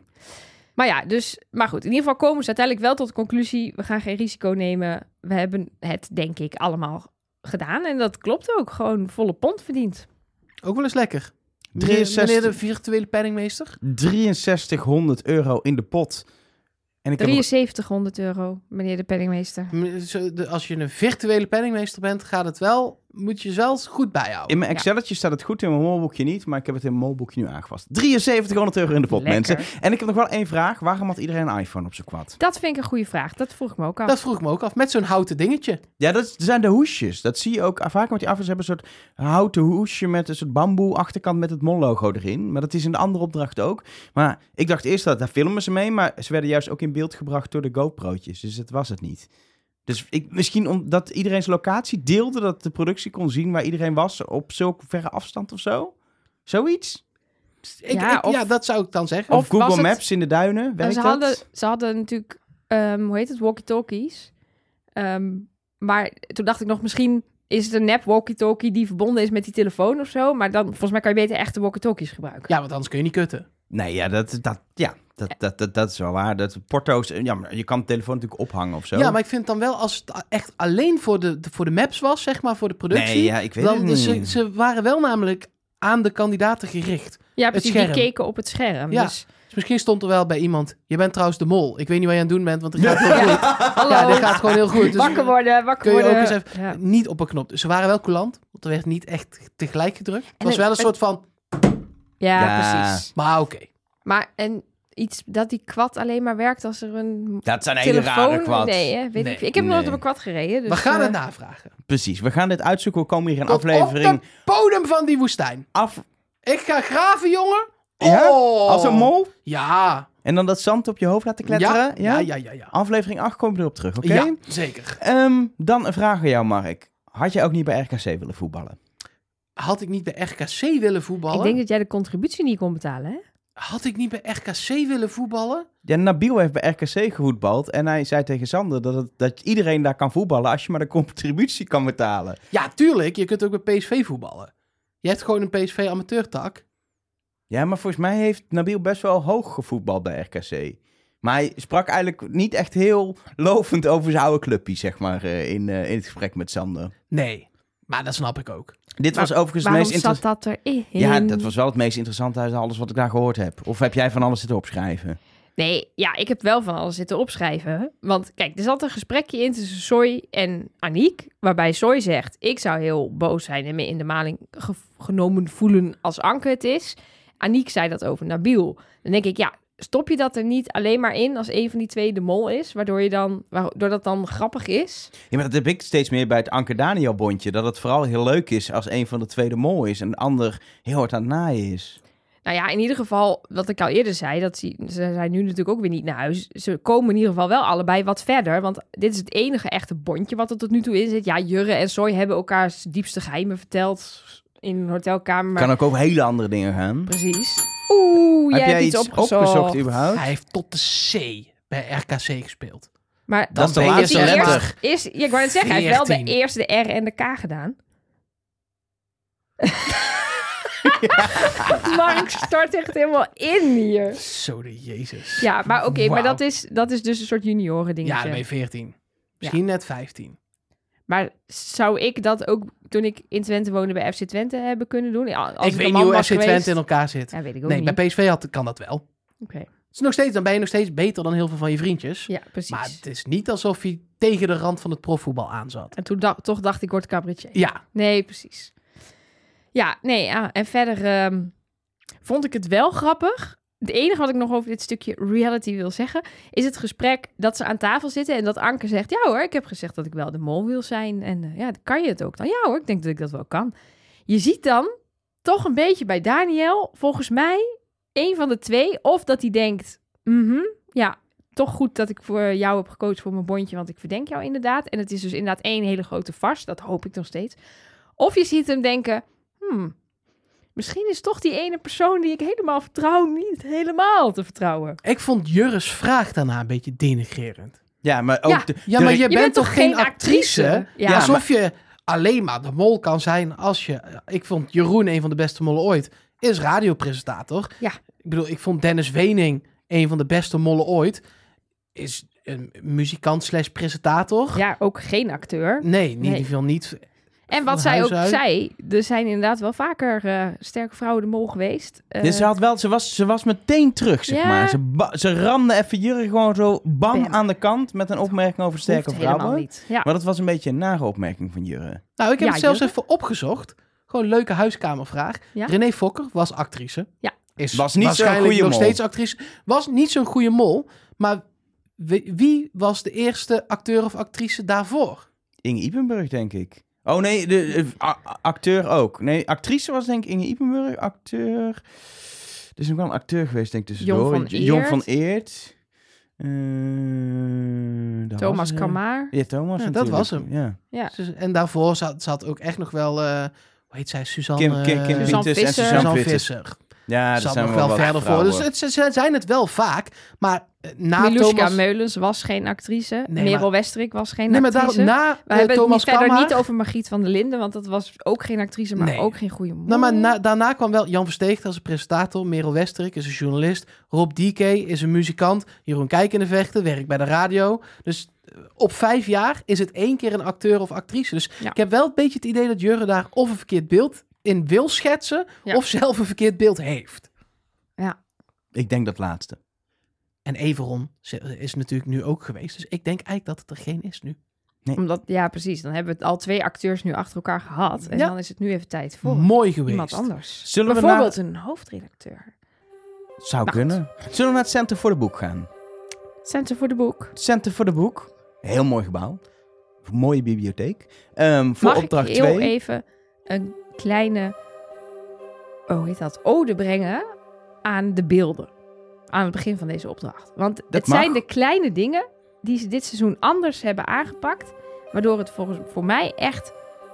Maar ja, dus... Maar goed, in ieder geval komen ze uiteindelijk wel tot de conclusie... we gaan geen risico nemen. We hebben het, denk ik, allemaal gedaan. En dat klopt ook. Gewoon volle pond verdiend. Ook wel eens lekker. Meneer, 63 meneer de virtuele penningmeester. 6300 euro in de pot. En ik heb nog- 7300 euro, meneer de penningmeester. M- zo- de- Als je een virtuele penningmeester bent, gaat het wel, moet je zelfs goed bijhouden. in mijn Excelletje staat het goed, in mijn molboekje niet. Maar ik heb het in mijn molboekje nu aangepast. 7300 euro in de pot, Lekker. mensen. En ik heb nog wel één vraag. Waarom had iedereen een iPhone op zijn kwad? Dat vind ik een goede vraag. Dat vroeg ik me ook af. Dat vroeg ik me ook af. Met zo'n houten dingetje. Ja, dat zijn de hoesjes. Dat zie je ook vaak met die iPhones hebben een soort houten hoesje met een soort bamboe achterkant met het MOL-logo erin. Maar dat is in de andere opdracht ook. Maar ik dacht eerst dat daar filmen ze mee, maar ze werden juist ook in beeld gebracht door de GoPro'tjes. Dus dat was het niet. Dus ik, misschien omdat iedereen zijn locatie deelde, dat de productie kon zien waar iedereen was op zulke verre afstand of zo. Zoiets? Ik, Ja, ik- of- ja, dat zou ik dan zeggen. Of, Google het- Maps in de duinen, En werkt ze, dat? hadden, ze hadden natuurlijk, ehm, hoe heet het, walkie-talkies. Ehm, maar toen dacht ik nog, misschien is het een nep walkie-talkie die verbonden is met die telefoon of zo. Maar dan, volgens mij kan je beter echte walkie-talkies gebruiken. Ja, want anders kun je niet kutten. Nee, ja, dat, dat, ja, dat, dat, dat, dat is wel waar. Dat porto's, ja, maar je kan de telefoon natuurlijk ophangen of zo. Ja, maar ik vind dan wel, als het echt alleen voor de, voor de maps was, zeg maar, voor de productie. Nee, ja, ik weet dan, het niet. ze, ze waren wel namelijk aan de kandidaten gericht. Ja, precies. Die keken op het scherm. Ja. Dus, Dus misschien stond er wel bij iemand, je bent trouwens de mol. Ik weet niet wat je aan het doen bent, want het gaat heel goed. hallo, Ja, dit gaat gewoon heel goed. Dus wakker worden, wakker kun je ook worden. eens even- Ja. niet op een knop. Dus ze waren wel coulant, want er werd niet echt tegelijk gedrukt. Het was het- wel een het- soort van, Ja, Ja. precies. maar oké. Maar en iets dat die kwad alleen maar werkt als er een Dat zijn hele telefoon... rare kwads. Nee, hè? Weet Nee. ik. ik heb nooit Nee. op een kwad gereden. Dus, We gaan eh, het navragen. Precies, we gaan dit uitzoeken. We komen hier een Tot aflevering op de bodem van die woestijn. af. Ik ga graven, jongen. Ja? Oh. Als een mol. Ja. En dan dat zand op je hoofd laten kletteren. Ja, ja, ja, ja. ja. Aflevering 8 komen we erop terug, oké? Ja, zeker. Ehm, dan een vraag aan jou, Mark. Had je ook niet bij RKC willen voetballen? Had ik niet bij RKC willen voetballen? Ik denk dat jij de contributie niet kon betalen, hè? Had ik niet bij RKC willen voetballen? Ja, Nabil heeft bij RKC gevoetbald en hij zei tegen Sander dat, het, dat iedereen daar kan voetballen als je maar de contributie kan betalen. Ja, tuurlijk. Je kunt ook bij PSV voetballen. Je hebt gewoon een PSV amateurtak. Ja, maar volgens mij heeft Nabil best wel hoog gevoetbald bij RKC. Maar hij sprak eigenlijk niet echt heel lovend over zijn oude clubje, zeg maar, eh, in, eh, in het gesprek met Sander. Nee. Maar dat snap ik ook. Dit was overigens het Waarom meest zat interessante... dat erin? Ja, dat was wel het meest interessante uit alles wat ik daar gehoord heb. Of heb jij van alles zitten opschrijven? Nee, ja, ik heb wel van alles zitten opschrijven. Want kijk, er zat een gesprekje in tussen Soy en Aniek. Waarbij Soy zegt, ik zou heel boos zijn en me in de maling ge- genomen voelen als Anke het is. Aniek zei dat over Nabil. Dan denk ik, ja, stop je dat er niet alleen maar in als een van die twee de mol is? Waardoor, je dan, waardoor dat dan grappig is? Ja, maar dat heb ik steeds meer bij het Anker Daniel bondje. Dat het vooral heel leuk is als een van de twee de mol is en de ander heel hard aan het naaien is. Nou ja, in ieder geval, wat ik al eerder zei, dat ze, ze zijn nu natuurlijk ook weer niet naar huis. Ze komen in ieder geval wel allebei wat verder. Want dit is het enige echte bondje wat er tot nu toe in zit. Ja, Jurre en Soy hebben elkaars diepste geheimen verteld in een hotelkamer. Maar Kan ook over hele andere dingen gaan. precies. Oeh, jij heb hebt jij iets iets opgezocht. opgezocht überhaupt? Hij heeft tot de C bij RKC gespeeld. Maar Dat is de ben je laatste die letter. is, ja, ik wou net zeggen, hij heeft wel de 14. eerste de R en de K gedaan. Mark stort echt helemaal in hier. Zo de Jezus. Ja, maar oké, maar Wauw. dat is, dat is dus een soort junioren dingetje. Ja, dan ben je 14. Misschien net 15. Maar zou ik dat ook toen ik in Twente woonde bij FC Twente hebben kunnen doen? Ja, Als ik weet niet hoe FC Twente geweest- in elkaar zit. Ja, weet ik ook Nee, niet. bij PSV had, kan dat wel. Oké. Is nog steeds, dan ben je nog steeds beter dan heel veel van je vriendjes. Ja, precies. Maar het is niet alsof hij tegen de rand van het profvoetbal aan zat. En toen dacht, toch dacht ik, word cabaretier. Ja, Nee, precies. Ja, nee, ja. en verder ehm, vond ik het wel grappig. Het enige wat ik nog over dit stukje reality wil zeggen, is het gesprek dat ze aan tafel zitten en dat Anke zegt, ja hoor, ik heb gezegd dat ik wel de mol wil zijn. En eh, ja, kan je het ook dan? Ja hoor, ik denk dat ik dat wel kan. Je ziet dan toch een beetje bij Daniel, volgens mij, een van de twee, of dat hij denkt, mhm, ja, toch goed dat ik voor jou heb gekozen voor mijn bondje, want ik verdenk jou inderdaad. En het is dus inderdaad één hele grote vars, dat hoop ik nog steeds. Of je ziet hem denken, hmm, misschien is toch die ene persoon die ik helemaal vertrouw niet helemaal te vertrouwen. ik vond Jurres vraag daarna een beetje denigrerend. Ja, maar ook Ja. de, Ja, maar je, bent, toch geen actrice? Ja, Ja, Alsof je alleen maar de mol kan zijn als je... Ik vond Jeroen een van de beste mollen ooit. Is radiopresentator. Ja. Ik bedoel, ik vond Dennis Wening een van de beste mollen ooit. Is een muzikant slash presentator. ja, ook geen acteur. Nee, in Nee. ieder geval niet. En wat zij ook uit. zei, er zijn inderdaad wel vaker eh, sterke vrouwen de mol geweest. Eh, Dus ze, had wel, ze, was, ze was meteen terug, zeg Ja. maar. Ze, ze ramde even Jurgen gewoon zo bam, Bam. aan de kant met een opmerking over sterke vrouwen. niet. Ja. Maar dat was een beetje een nare opmerking van Jurgen. Nou, ik heb Ja, het zelfs Jurre. even opgezocht. Gewoon een leuke huiskamervraag. Ja? René Fokker was actrice. Ja. Is Was niet zo'n waarschijnlijk goede nog mol. steeds actrice. Was niet zo'n goede mol. Maar wie, wie was de eerste acteur of actrice daarvoor? Inge Ipenburg, denk ik. Oh nee, de, a- acteur ook. Nee, actrice was denk ik Inge Ipenburg. Acteur... Er is nog wel een acteur geweest, denk ik, tussendoor. Jon van Jon Eert. van Eert. Eh, Thomas eh, Kamaar. Ja, Thomas Ja, dat was hem. Ja. Ja. Dus- En daarvoor zat, zat ook echt nog wel... eh hoe heet zij? Suzanne... Kim, Kim, Kim eh, Suzanne Pieterс en Visser. Suzanne Suzanne Visser. Ja, zijn nog wel verder voor. vrouwen. Dus het, ze, ze zijn het wel vaak. Maar na Miluska Thomas... Meulens was geen actrice. Nee, Merel maar- Westrik was geen Nee, maar daar, actrice. na We eh, hebben het niet, verder Kamhaar- niet over Margriet van der Linden, want dat was ook geen actrice, maar Nee. ook geen goede mol. Nou, maar na- daarna kwam wel Jan Versteegd als een presentator. Merel Westerik is een journalist. Rob DK is een muzikant. Jeroen Kijk in de Vechten, werkt bij de radio. Dus eh, op vijf jaar is het één keer een acteur of actrice. Dus Ja. ik heb wel een beetje het idee dat Jurre daar of een verkeerd beeld in wil schetsen... Ja. of zelf een verkeerd beeld heeft. Ik denk dat laatste. En Everon is natuurlijk nu ook geweest. Dus ik denk eigenlijk dat het er geen is nu. Omdat, ja, precies. Dan hebben we het al twee acteurs nu achter elkaar gehad. En Ja. dan is het nu even tijd voor Mooi geweest. iemand anders. Zullen we Bijvoorbeeld een hoofdredacteur. Zou Nou, kunnen. Zullen we naar het Center voor de Boek gaan? Center voor de boek. Het Center voor de Boek. Heel mooi gebouw. Mooie bibliotheek. Ehm, voor Mag opdracht ik heel 2. even een kleine, oh, hoe heet dat, ode brengen aan de beelden. Aan het begin van deze opdracht. Want het mag. zijn de kleine dingen die ze dit seizoen anders hebben aangepakt. Waardoor het volgens, voor mij echt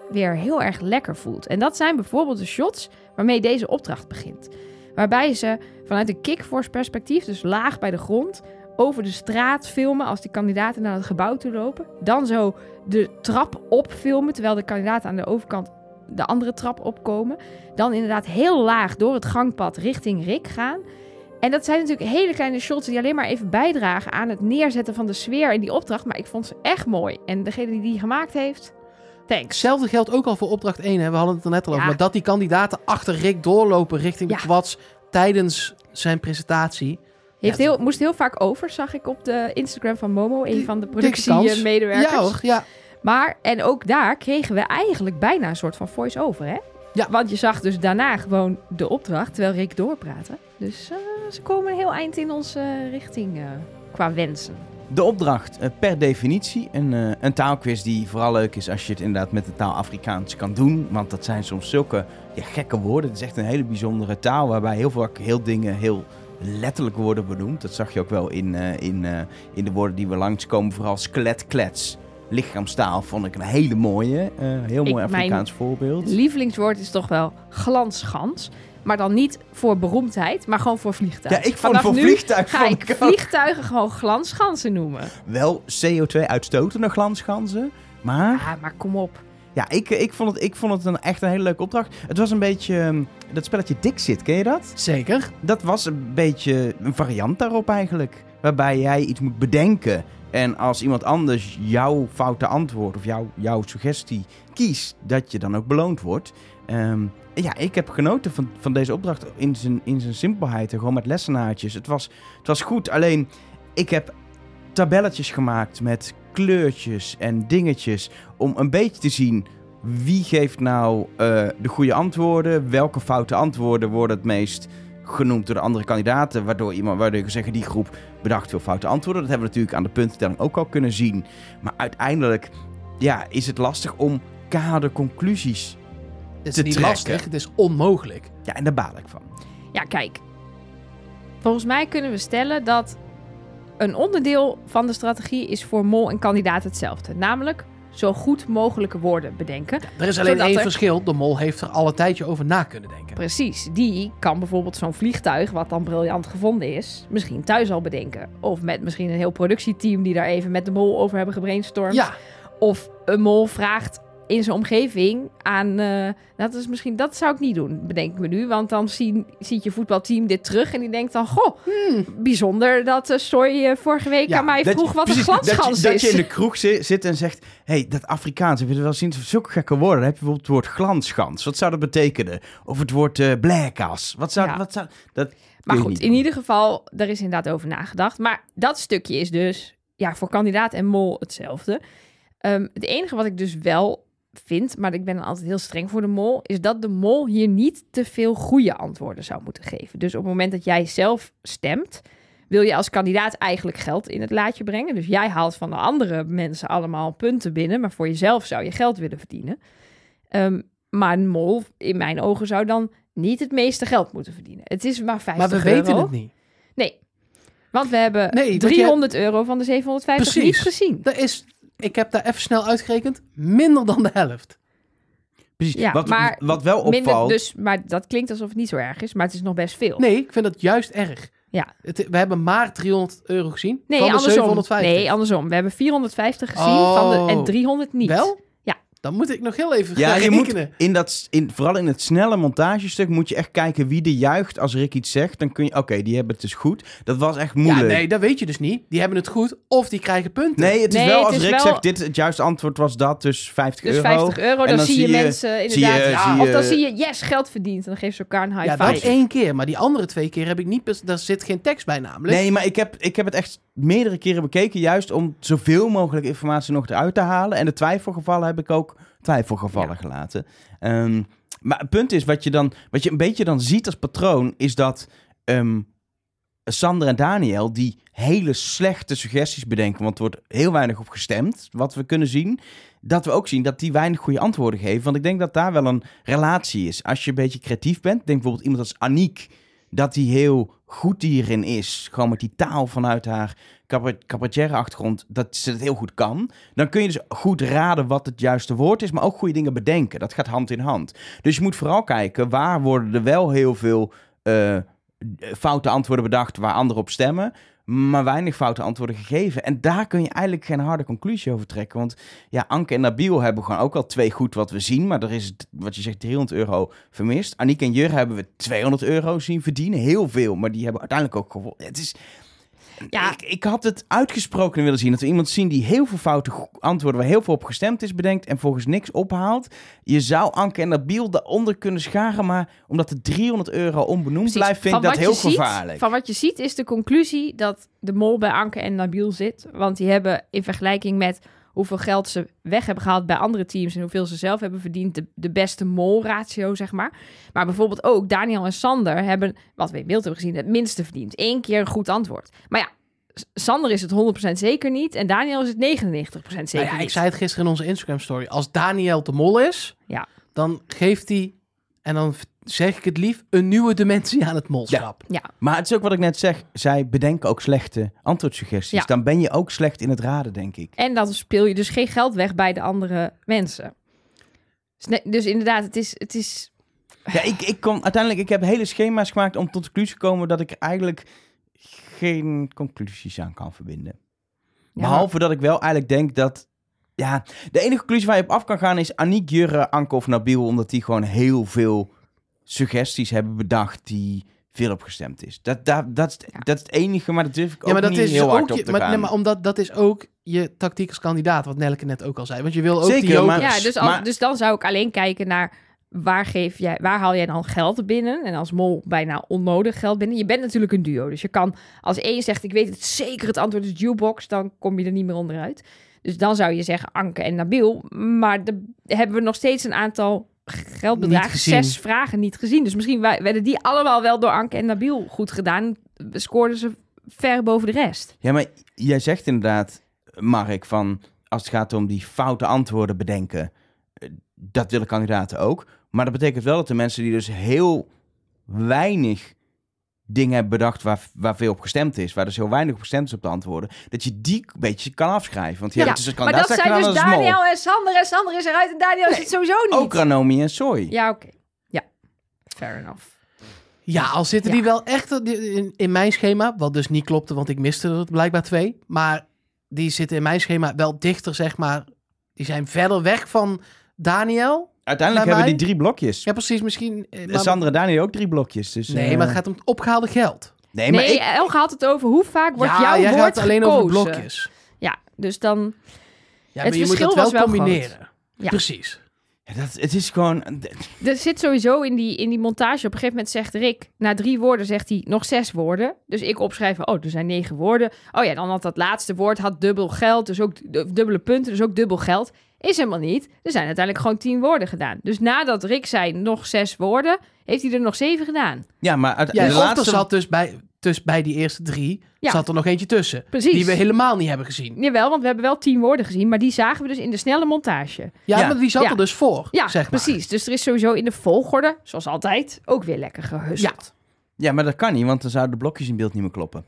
weer heel erg lekker voelt. En dat zijn bijvoorbeeld de shots waarmee deze opdracht begint. Waarbij ze vanuit een kickforce perspectief, dus laag bij de grond, over de straat filmen als die kandidaten naar het gebouw toe lopen. Dan zo de trap opfilmen, terwijl de kandidaten aan de overkant de andere trap opkomen. Dan inderdaad heel laag door het gangpad richting Rick gaan. En dat zijn natuurlijk hele kleine shots die alleen maar even bijdragen aan het neerzetten van de sfeer in die opdracht. Maar ik vond ze echt mooi. En degene die die gemaakt heeft, thanks. Hetzelfde geldt ook al voor opdracht 1. Hè? We hadden het er net al over. Ja. Maar dat die kandidaten achter Rick doorlopen richting Ja. de kwads tijdens zijn presentatie. Heeft heel, moest heel vaak over, zag ik op de Instagram van Momo, een van de productiemedewerkers. Ja hoor, ja. Maar, en ook daar kregen we eigenlijk bijna een soort van voice-over, hè? Ja. Want je zag dus daarna gewoon de opdracht, terwijl Rick doorpraatte. Dus eh, ze komen een heel eind in onze eh, richting eh, qua wensen. De opdracht, per definitie, een, een taalquiz die vooral leuk is als je het inderdaad met de taal Afrikaans kan doen. Want dat zijn soms zulke ja, gekke woorden. Het is echt een hele bijzondere taal waarbij heel vaak heel dingen heel letterlijk worden benoemd. Dat zag je ook wel in, in, in de woorden die we langskomen. Vooral skeletklets, lichaamstaal vond ik een hele mooie. eh, heel Ik- mooi mijn Afrikaans voorbeeld. Lievelingswoord is toch wel glanschans. Maar dan niet voor beroemdheid, maar gewoon voor vliegtuigen. Ja, ik vond Vanaf voor nu vliegtuig ga ik vliegtuigen gewoon glansschansen noemen. wel CO2-uitstotende glansganzen. Maar Ja, maar kom op. Ja, ik, ik, vond het, ik vond het een, echt een hele leuke opdracht. Het was een beetje... ehm, dat spelletje Dixit, ken je dat? Zeker. Dat was een beetje een variant daarop eigenlijk. Waarbij jij iets moet bedenken. En als iemand anders jouw foute antwoord of jouw, jouw suggestie kiest, dat je dan ook beloond wordt. Ehm, ja, ik heb genoten van, van deze opdracht in zijn, in zijn simpelheid. en Gewoon met lessenaartjes. Het was, het was goed, alleen ik heb tabelletjes gemaakt met kleurtjes en dingetjes. Om een beetje te zien wie geeft nou eh, de goede antwoorden. Welke foute antwoorden worden het meest genoemd door de andere kandidaten. Waardoor, iemand, waardoor je kan zeggen, die groep bedacht veel foute antwoorden. Dat hebben we natuurlijk aan de puntentelling ook al kunnen zien. Maar uiteindelijk ja, is het lastig om kaderconclusies. Het is Te niet trekken. lastig, het is onmogelijk. Ja, en daar baal ik van. Ja, kijk. Volgens mij kunnen we stellen dat een onderdeel van de strategie is voor mol en kandidaat hetzelfde. Namelijk zo goed mogelijke woorden bedenken. Er is alleen één er- verschil. De mol heeft er al een tijdje over na kunnen denken. Precies, die kan bijvoorbeeld zo'n vliegtuig, wat dan briljant gevonden is, misschien thuis al bedenken. Of met misschien een heel productieteam die daar even met de mol over hebben gebrainstormd. Ja, Of een mol vraagt in zijn omgeving aan. eh, dat is misschien, dat zou ik niet doen, bedenk ik me nu. Want dan zien, ziet je voetbalteam dit terug en die denkt dan: Goh, bijzonder dat uh, Soy eh, vorige week Ja, aan mij vroeg je- wat precies, een glansgans dat je, is. Dat je in de kroeg zi- zit en zegt... hey, dat Afrikaans, heb je wel zien? Zulke gekke woorden. Dan heb je bijvoorbeeld het woord glansgans. Wat zou dat betekenen? Of het woord eh blaakas. Wat zou... Ja. Wat zou dat Maar goed, in ieder geval, daar is inderdaad over nagedacht. Maar dat stukje is dus ja, voor kandidaat en mol hetzelfde. Ehm, het enige wat ik dus wel vind, maar ik ben dan altijd heel streng voor de mol, is dat de mol hier niet te veel goede antwoorden zou moeten geven. Dus op het moment dat jij zelf stemt, wil je als kandidaat eigenlijk geld in het laadje brengen. Dus jij haalt van de andere mensen allemaal punten binnen, maar voor jezelf zou je geld willen verdienen. Ehm, maar een mol, in mijn ogen, zou dan niet het meeste geld moeten verdienen. Het is maar 50 maar we euro. weten het niet. Nee, want we hebben Nee, want 300 euro van de 750 Precies. niet gezien. Dat is, ik heb daar even snel uitgerekend, minder dan de helft. Precies. Ja, wat, maar wat wel opvalt... Minder, dus, maar dat klinkt alsof het niet zo erg is, maar het is nog best veel. Nee, ik vind dat juist erg. Ja. Het, we hebben maar 300 euro gezien Nee, van de andersom. 750. Nee, andersom. We hebben 450 gezien Oh. van de, en 300 niet. Wel? Ja. Dan moet ik nog heel even Ja, gaan je moet rekenen. in dat, in, vooral in het snelle montagestuk moet je echt kijken wie er juicht als Rick iets zegt. Dan kun je, oké, die hebben het dus goed. Dat was echt Ja, moeilijk. nee, dat weet je dus niet. Die hebben het goed of die krijgen punten. Nee, het is Nee, wel het als is Rick wel- zegt, dit, het juiste antwoord was dat, dus 50 Dus euro. 50 euro, En dan, dan zie je mensen zie je- inderdaad... ja, zie of dan zie je, yes, geld verdiend. En dan geeft ze elkaar een high ja, dat five. één keer. Maar die andere twee keer heb ik niet... Daar zit geen tekst bij namelijk. Nee, maar ik heb, ik heb het echt meerdere keren bekeken, juist om zoveel mogelijk informatie nog eruit te halen. En de twijfelgevallen heb ik ook twijfelgevallen Ja. gelaten. Ehm, maar het punt is, wat je, dan, wat je een beetje dan ziet als patroon, is dat ehm, Sander en Daniel die hele slechte suggesties bedenken, want er wordt heel weinig op gestemd, wat we kunnen zien. Dat we ook zien dat die weinig goede antwoorden geven. Want ik denk dat daar wel een relatie is. Als je een beetje creatief bent, denk bijvoorbeeld iemand als Aniek, dat die heel goed hierin is. Gewoon met die taal vanuit haar cabaretière achtergrond, dat ze het heel goed kan. Dan kun je dus goed raden wat het juiste woord is, maar ook goede dingen bedenken. Dat gaat hand in hand. Dus je moet vooral kijken, waar worden er wel heel veel eh, foute antwoorden bedacht waar anderen op stemmen, maar weinig foute antwoorden gegeven. En daar kun je eigenlijk geen harde conclusie over trekken. Want ja, Anke en Nabil hebben gewoon ook al twee goed wat we zien, maar er is, wat je zegt, 300 euro vermist. Aniek en Jur hebben we 200 euro zien verdienen. Heel veel, maar die hebben uiteindelijk ook gewonnen. Het is... Ja. Ik, ik had het uitgesproken willen zien. Dat we iemand zien die heel veel foute antwoorden... waar heel veel op gestemd is bedenkt... en volgens niks ophaalt. Je zou Anke en Nabil daaronder kunnen scharen... maar omdat de 300 euro onbenoemd Precies. blijft... vind ik dat heel ziet- gevaarlijk. Van wat je ziet is de conclusie dat de mol bij Anke en Nabil zit. Want die hebben in vergelijking met hoeveel geld ze weg hebben gehaald bij andere teams... en hoeveel ze zelf hebben verdiend, de, de beste mol-ratio, zeg maar. Maar bijvoorbeeld ook Daniel en Sander hebben, wat we in beeld hebben gezien... het minste verdiend. Eén keer een goed antwoord. Maar ja, Sander is het 100% zeker niet en Daniel is het 99% zeker Nou ja, niet. ik zei het gisteren in onze Instagram story. Als Daniel de mol is, Ja. dan geeft hij, en dan zeg ik het lief, een nieuwe dimensie aan het molschap. Ja, Maar het is ook wat ik net zeg. Zij bedenken ook slechte antwoordsuggesties. Ja. Dan ben je ook slecht in het raden, denk ik. En dan speel je dus geen geld weg bij de andere mensen. Dus, dus inderdaad, het is, het is Ja, ik, ik kom uiteindelijk... Ik heb hele schema's gemaakt om tot de conclusie te komen... dat ik er eigenlijk geen conclusies aan kan verbinden. ja, Behalve dat ik wel eigenlijk denk dat... Ja, de enige conclusie waar je op af kan gaan is Aniek, Jurre, Anke of Nabil. Omdat die gewoon heel veel suggesties hebben bedacht die veel opgestemd is. Dat, dat, dat, is, Ja. dat is het enige, maar dat durf ik ook Ja, maar dat niet is heel hard ook op je, te maar, gaan. nee, maar omdat dat is ook je tactiek als kandidaat, wat Nelke net ook al zei. Want je wil ook Zeker, die maar- ja dus, al- maar- dus dan zou ik alleen kijken naar waar, geef jij, waar haal jij dan geld binnen? En als mol bijna onnodig geld binnen. Je bent natuurlijk een duo, dus je kan als één zegt ik weet het zeker, het antwoord is jukebox, dan kom je er niet meer onderuit. Dus dan zou je zeggen Anke en Nabil. Maar de, hebben we nog steeds een aantal gezien. zes vragen niet gezien. Dus misschien werden die allemaal wel door Anke en Nabil goed gedaan. Scoorden ze ver boven de rest. Ja, maar jij zegt inderdaad, Mark, van als het gaat om die foute antwoorden bedenken, eh, dat willen kandidaten ook. Maar dat betekent wel dat de mensen die dus heel weinig dingen hebben bedacht waar, waar veel op gestemd is, waar dus heel weinig op gestemd is op de antwoorden, dat je die een beetje kan afschrijven. Want Ja, hebben dus een Maar dat zijn dus. Daniel en Sander. En Sander is eruit en Daniel is het sowieso niet. Ook Ranomi en Soy. Ja, oké. Ja, fair enough. Ja, al zitten Ja. die wel echt in, in mijn schema, wat dus niet klopte, want ik miste er blijkbaar twee. Maar die zitten in mijn schema wel dichter, zeg maar. Die zijn verder weg van Daniel. Uiteindelijk hebben mij? die drie blokjes. Ja, precies, misschien. eh, En Maar, Sandra ook drie blokjes. Dus, nee, eh, maar het gaat om het opgehaalde geld. Nee, maar nee, ik, Elge had het over hoe vaak wordt ja, jouw jij woord gaat alleen over blokjes. Ja, dus dan... Ja, Het maar je moet verschil dat wel was wel combineren. Ja. Precies. Ja, dat, het is gewoon... Er zit sowieso in die, in die montage. Op een gegeven moment zegt Rick, na drie woorden zegt hij nog zes woorden. Dus ik opschrijf, oh, er zijn negen woorden. Oh ja, dan had dat laatste woord had dubbel geld, dus ook du- dubbele punten, dus ook dubbel geld. Is helemaal niet. Er zijn uiteindelijk gewoon tien woorden gedaan. Dus nadat Rick zei nog zes woorden, heeft hij er nog zeven gedaan. Ja, maar uit, Ja, de laatste... zat dus bij, dus bij die eerste drie, Ja. zat er nog eentje tussen. Precies. Die we helemaal niet hebben gezien. Jawel, want we hebben wel tien woorden gezien, maar die zagen we dus in de snelle montage. Ja, Ja. maar die zat Ja. er dus voor, Ja, zeg maar. precies. Dus er is sowieso in de volgorde, zoals altijd, ook weer lekker gehusteld. Ja, maar dat kan niet, want dan zouden de blokjes in beeld niet meer kloppen.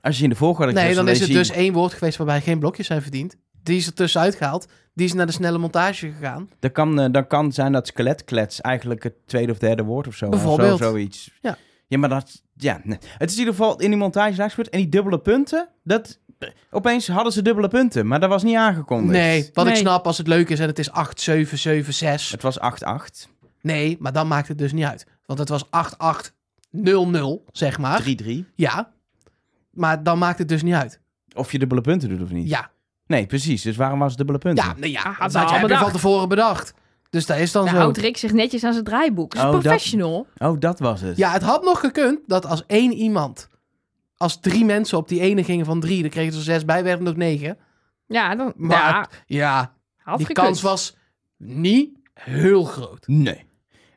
Als je in de volgorde... Nee, dan is het dus één woord geweest waarbij geen blokjes zijn verdiend. Die is er tussenuit gehaald. Die is naar de snelle montage gegaan. Dan kan, eh, dan kan zijn dat skeletklets eigenlijk het tweede of derde woord of zo. Bijvoorbeeld. Of zo, zoiets. Ja. Ja, maar dat... Ja, nee. Het is in ieder geval in die montage gebeurd. En die dubbele punten, dat... Opeens hadden ze dubbele punten, maar dat was niet aangekondigd. Nee, wat ik snap als het leuk is en het is 8, 7, 7, 6. Het was 8-8, 3-3. Nee, maar dan maakt het dus niet uit. Want het was 8, 8, 0, 0, zeg maar. Ja. Maar dan maakt het dus niet uit. Of je dubbele punten doet of niet. Ja. Nee, precies. Dus waarom was het dubbele punten? Ja, nee, ja. Ah, dat ze had je van bedacht. tevoren bedacht. Dus dat is dan Dan zo. houdt Rick zich netjes aan zijn draaiboek. Dat is Oh, dat- professional. Oh, dat was het. Ja, het had nog gekund dat als één iemand... Als drie mensen op die ene gingen van drie, dan kregen ze er zes bij, werden het ook negen. Ja, dan Maar ja, ja, had die gekund. kans was niet heel groot. Nee.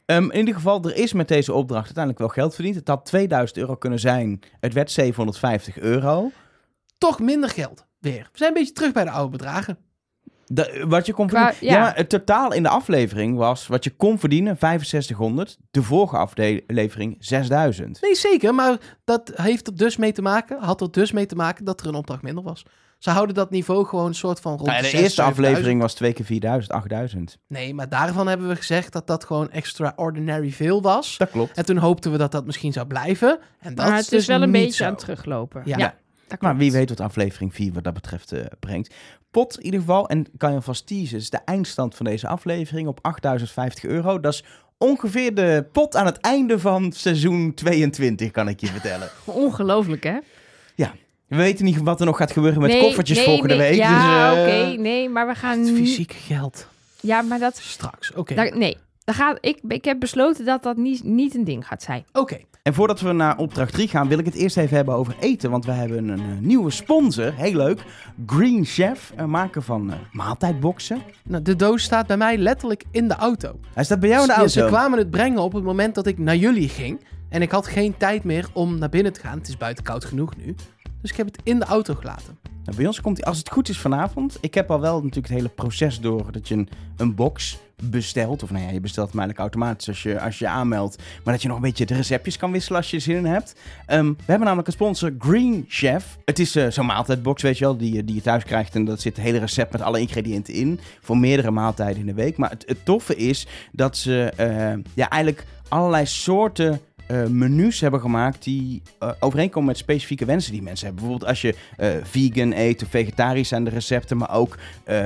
Ehm, in ieder geval, er is met deze opdracht uiteindelijk wel geld verdiend. Het had 2000 euro kunnen zijn. Het werd 750 euro. Toch minder geld weer. We zijn een beetje terug bij de oude bedragen. De, wat je kon Qua- verdienen. Ja. ja. maar het totaal in de aflevering was wat je kon verdienen 6500. De vorige aflevering 6000. Nee, zeker. Maar dat heeft er dus mee te maken, had er dus mee te maken dat er een opdracht minder was. Ze houden dat niveau gewoon een soort van rond Nou ja, de eerste 7000. aflevering was twee keer 4000, 8000. Nee, maar daarvan hebben we gezegd dat dat gewoon extraordinary veel was. Dat klopt. En toen hoopten we dat dat misschien zou blijven. En dat Maar het is dus wel een beetje zo. aan het teruglopen. Ja. Maar wie weet wat aflevering 4 wat dat betreft eh, brengt. Pot in ieder geval, en kan je alvast teasen, is de eindstand van deze aflevering op 8050 euro. Dat is ongeveer de pot aan het einde van seizoen 22, kan ik je vertellen. Ongelooflijk, hè? We weten niet wat er nog gaat gebeuren met Nee, koffertjes nee, volgende nee. week. Ja, dus, eh, oké. nee, maar we gaan... Fysiek geld. Ja, maar dat... Straks. Oké. nee, daar gaat, ik, ik heb besloten dat dat niet, niet een ding gaat zijn. Oké. En voordat we naar opdracht 3 gaan, wil ik het eerst even hebben over eten. Want we hebben een, eh, nieuwe sponsor, heel leuk. Green Chef, een maker van eh, maaltijdboxen. Nou, de doos staat bij mij letterlijk in de auto. Hij staat bij jou in de auto. Ze kwamen het brengen op het moment dat ik naar jullie ging. En ik had geen tijd meer om naar binnen te gaan. Het is buiten koud genoeg nu. Dus ik heb het in de auto gelaten. Nou, bij ons komt hij, als het goed is vanavond. Ik heb al wel natuurlijk het hele proces door dat je een, een box bestelt. Of nou ja, je bestelt hem eigenlijk automatisch als je, als je aanmeldt. Maar dat je nog een beetje de receptjes kan wisselen als je zin in hebt. Ehm, we hebben namelijk een sponsor, Green Chef. Het is eh, zo'n maaltijdbox, weet je wel, die, je- die je thuis krijgt. En dat zit het hele recept met alle ingrediënten in. Voor meerdere maaltijden in de week. Maar het, het toffe is dat ze eh, ja, eigenlijk allerlei soorten eh, menus hebben gemaakt die eh, overeenkomen met specifieke wensen die mensen hebben. Bijvoorbeeld als je eh, vegan eet of vegetarisch zijn de recepten, maar ook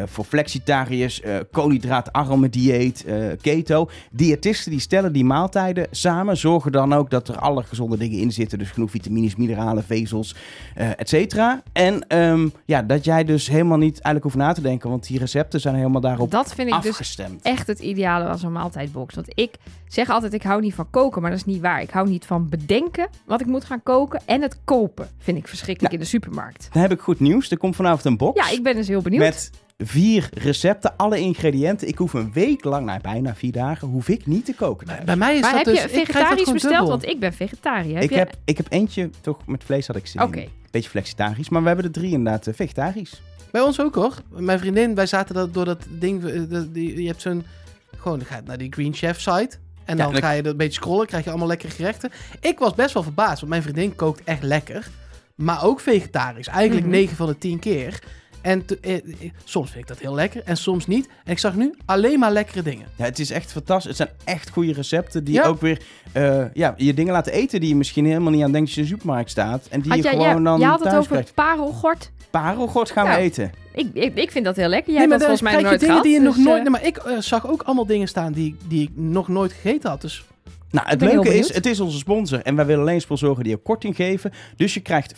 voor flexitariërs, koolhydraatarme dieet, keto. Diëtisten die stellen die maaltijden samen, zorgen dan ook dat er alle gezonde dingen in zitten, dus genoeg vitamines, mineralen, vezels, et cetera. En ehm, ja, dat jij dus helemaal niet eigenlijk hoeft na te denken, want die recepten zijn helemaal daarop Dat vind ik dus afgestemd. echt het ideale van zo'n maaltijdbox. Want ik zeg altijd, ik hou niet van koken, maar dat is niet waar. Ik hou niet van bedenken wat ik moet gaan koken. En het kopen vind ik verschrikkelijk in de supermarkt. Dan heb ik goed nieuws. Er komt vanavond een box. Ja, ik ben dus heel benieuwd. Met vier recepten, alle ingrediënten. Ik hoef een week lang, nou bijna vier dagen, hoef ik niet te koken. thuis. Bij mij is maar dat heb dus... je ik vegetarisch besteld? dubbel. Want ik ben vegetariër. Heb ik, je... heb, ik heb eentje toch met vlees had ik zin in. Oké. Beetje flexitarisch, maar we hebben er drie inderdaad eh, vegetarisch. Bij ons ook hoor. Mijn vriendin, wij zaten dat, door dat ding... eh, dat- die, je hebt zo'n... Gewoon, dan ga je naar die Green Chef site. En Ja, dan ga je dat een beetje scrollen. krijg je allemaal lekkere gerechten. Ik was best wel verbaasd. Want mijn vriendin kookt echt lekker. Maar ook vegetarisch. Eigenlijk Mhm. 9 van de 10 keer. En te- eh, eh, soms vind ik dat heel lekker. En soms niet. En ik zag nu alleen maar lekkere dingen. Ja, het is echt fantastisch. Het zijn echt goede recepten die Ja. ook weer eh, ja, je dingen laten eten die je misschien helemaal niet aan denkt als je in de supermarkt staat. En die je jij, gewoon ja, dan je had het over krijgt. parelgort. Parelgort gaan we eten. Ik, ik, ik vind dat heel lekker. Jij nee, maar dat volgens mij je nooit dingen gehad. die je nog dus, nooit... eh, Nee, maar ik zag ook allemaal dingen staan die, die ik nog nooit gegeten had. Dus Nou, het leuke is, het is onze sponsor en wij willen alleen sponsoren die ook korting geven. Dus je krijgt 50%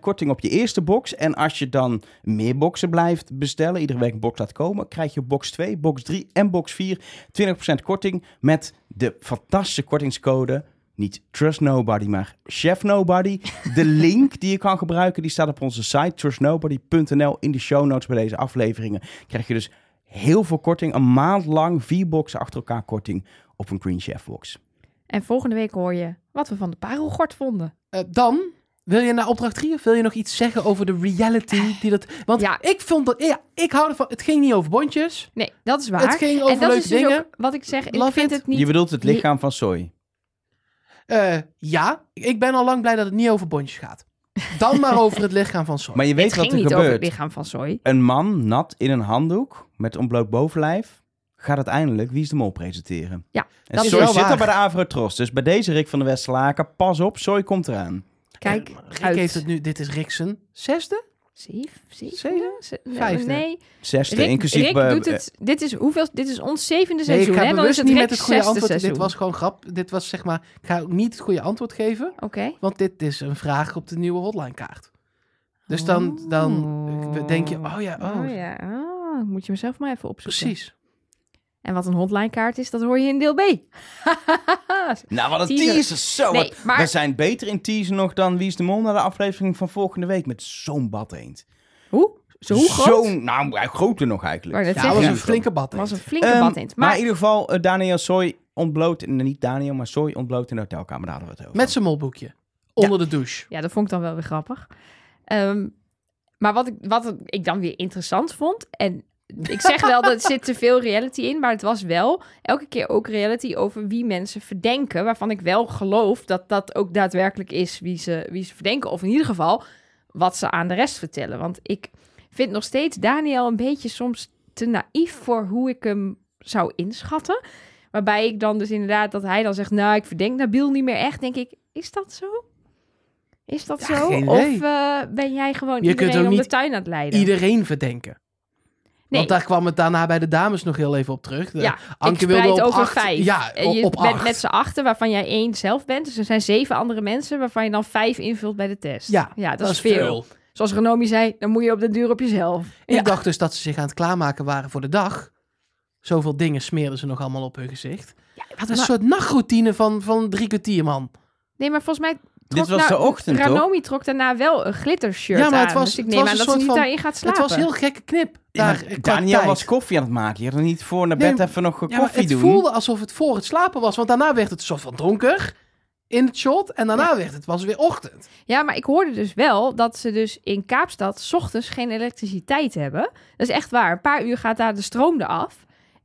korting op je eerste box. En als je dan meer boxen blijft bestellen, iedere week een box laat komen, krijg je box 2, box 3 en box 4 20% korting met de fantastische kortingscode. Niet Trust Nobody, maar Chef Nobody. De link die je kan gebruiken, die staat op onze site trustnobody.nl in de show notes bij deze afleveringen. Krijg je dus heel veel korting, een maand lang vier boxen achter elkaar korting op een Green Chef box. En volgende week hoor je wat we van de parelgort vonden. eh, dan... Wil je naar opdracht 3 of wil je nog iets zeggen over de reality die dat... Want Ja. ik vond dat... Ja, ik hou ervan... Het ging niet over bondjes. Nee, dat is waar. Het ging over en dat leuke is dus dingen. ook wat ik zeg. Ik vind it. het niet... Je bedoelt het lichaam van soy. Eh, ja, ik ben al lang blij dat het niet over bondjes gaat. Dan maar over het lichaam van soja. Maar je weet het wat ging er niet over het gebeurt. lichaam van soy. Een man nat in een handdoek met ontbloot bovenlijf gaat uiteindelijk Wie is de Mol presenteren. Ja, en dat is wel zit waar. er bij de Avrotros. Dus bij deze Rick van der Westerlaken, pas op, Soy komt eraan. Kijk, Eh, Rick uit. heeft het nu... Dit is Riksen zesde? Zeven? Zeven? Zeven? Ze- Vijfde. Nee, Zesde, Rick, inclusief... Rick doet het... Dit is, hoeveel, dit is ons zevende Nee, seizoen, ik ga hè? Dan is het niet met het goede zesde antwoord. seizoen. Dit was gewoon grap. Dit was zeg maar... Ik ga ook niet het goede antwoord geven. Oké. Want dit is een vraag op de nieuwe hotline kaart. Dus dan, dan denk je... Oh ja, oh, Oh ja, oh, moet je mezelf maar even opzoeken. precies. En wat een hotline kaart is, dat hoor je in deel B. Nou, wat een Teaser. teaser. Zo, Nee, wat- maar- We zijn beter in teaser nog dan Wie is de Mol naar de aflevering van volgende week met zo'n bad eend. Hoe? Zo hoe groot? Zo'n, nou, hij groter nog eigenlijk. Net Ja, was een flinke bad. was een flinke Ehm, bad. Maar, Maar, in ieder geval, eh, Daniel Soy ontbloot, nee, niet Daniel, maar Soy ontbloot in de hotelkamer. Daar hadden we het over. Met zijn molboekje. Onder de douche. ja, dat vond ik dan wel weer grappig. Ehm, maar wat ik, wat ik dan weer interessant vond... En ik zeg wel dat er zit te veel reality in... maar het was wel elke keer ook reality over wie mensen verdenken... waarvan ik wel geloof dat dat ook daadwerkelijk is wie ze, wie ze verdenken. Of in ieder geval wat ze aan de rest vertellen. Want ik vind nog steeds Daniel een beetje soms te naïef... voor hoe ik hem zou inschatten. Waarbij ik dan dus inderdaad dat hij dan zegt... nou, ik verdenk Nabil niet meer echt. Denk ik, is dat zo? Is dat Ja, zo? Of eh, ben jij gewoon Je iedereen om de tuin aan het leiden? Iedereen verdenken. Want daar kwam het daarna bij de dames nog heel even op terug. De- ja, Anke ik wilde op over acht- vijf. Ja, en je op bent acht. met z'n achten, waarvan jij één zelf bent. Dus er zijn zeven andere mensen, waarvan je dan vijf invult bij de test. Ja, ja dat, is veel. veel. Zoals Renomi zei, dan moet je op de duur op jezelf. Ja. Ik dacht dus dat ze zich aan het klaarmaken waren voor de dag. Zoveel dingen smeerden ze nog allemaal op hun gezicht. Ja, wat Een een soort nachtroutine van, van drie kwartier, man. Nee, maar volgens mij... Dit trok was de ochtend, toch? Ranomi trok daarna wel een glittershirt Ja, maar het aan. was- dus ik het neem aan dat ze niet van- daarin gaat slapen. Het was heel gekke knip. Ja, Daar, qua Daniel tijd. was koffie aan het maken. Je had er niet voor naar Nee, bed even nog Ja, koffie het doen. voelde alsof het voor het slapen was. Want daarna werd het soort van donker in het shot. En daarna werd het was weer ochtend. Ja, maar ik hoorde dus wel dat ze dus in Kaapstad 's ochtends geen elektriciteit hebben. Dat is echt waar. Een paar uur gaat daar de stroom eraf.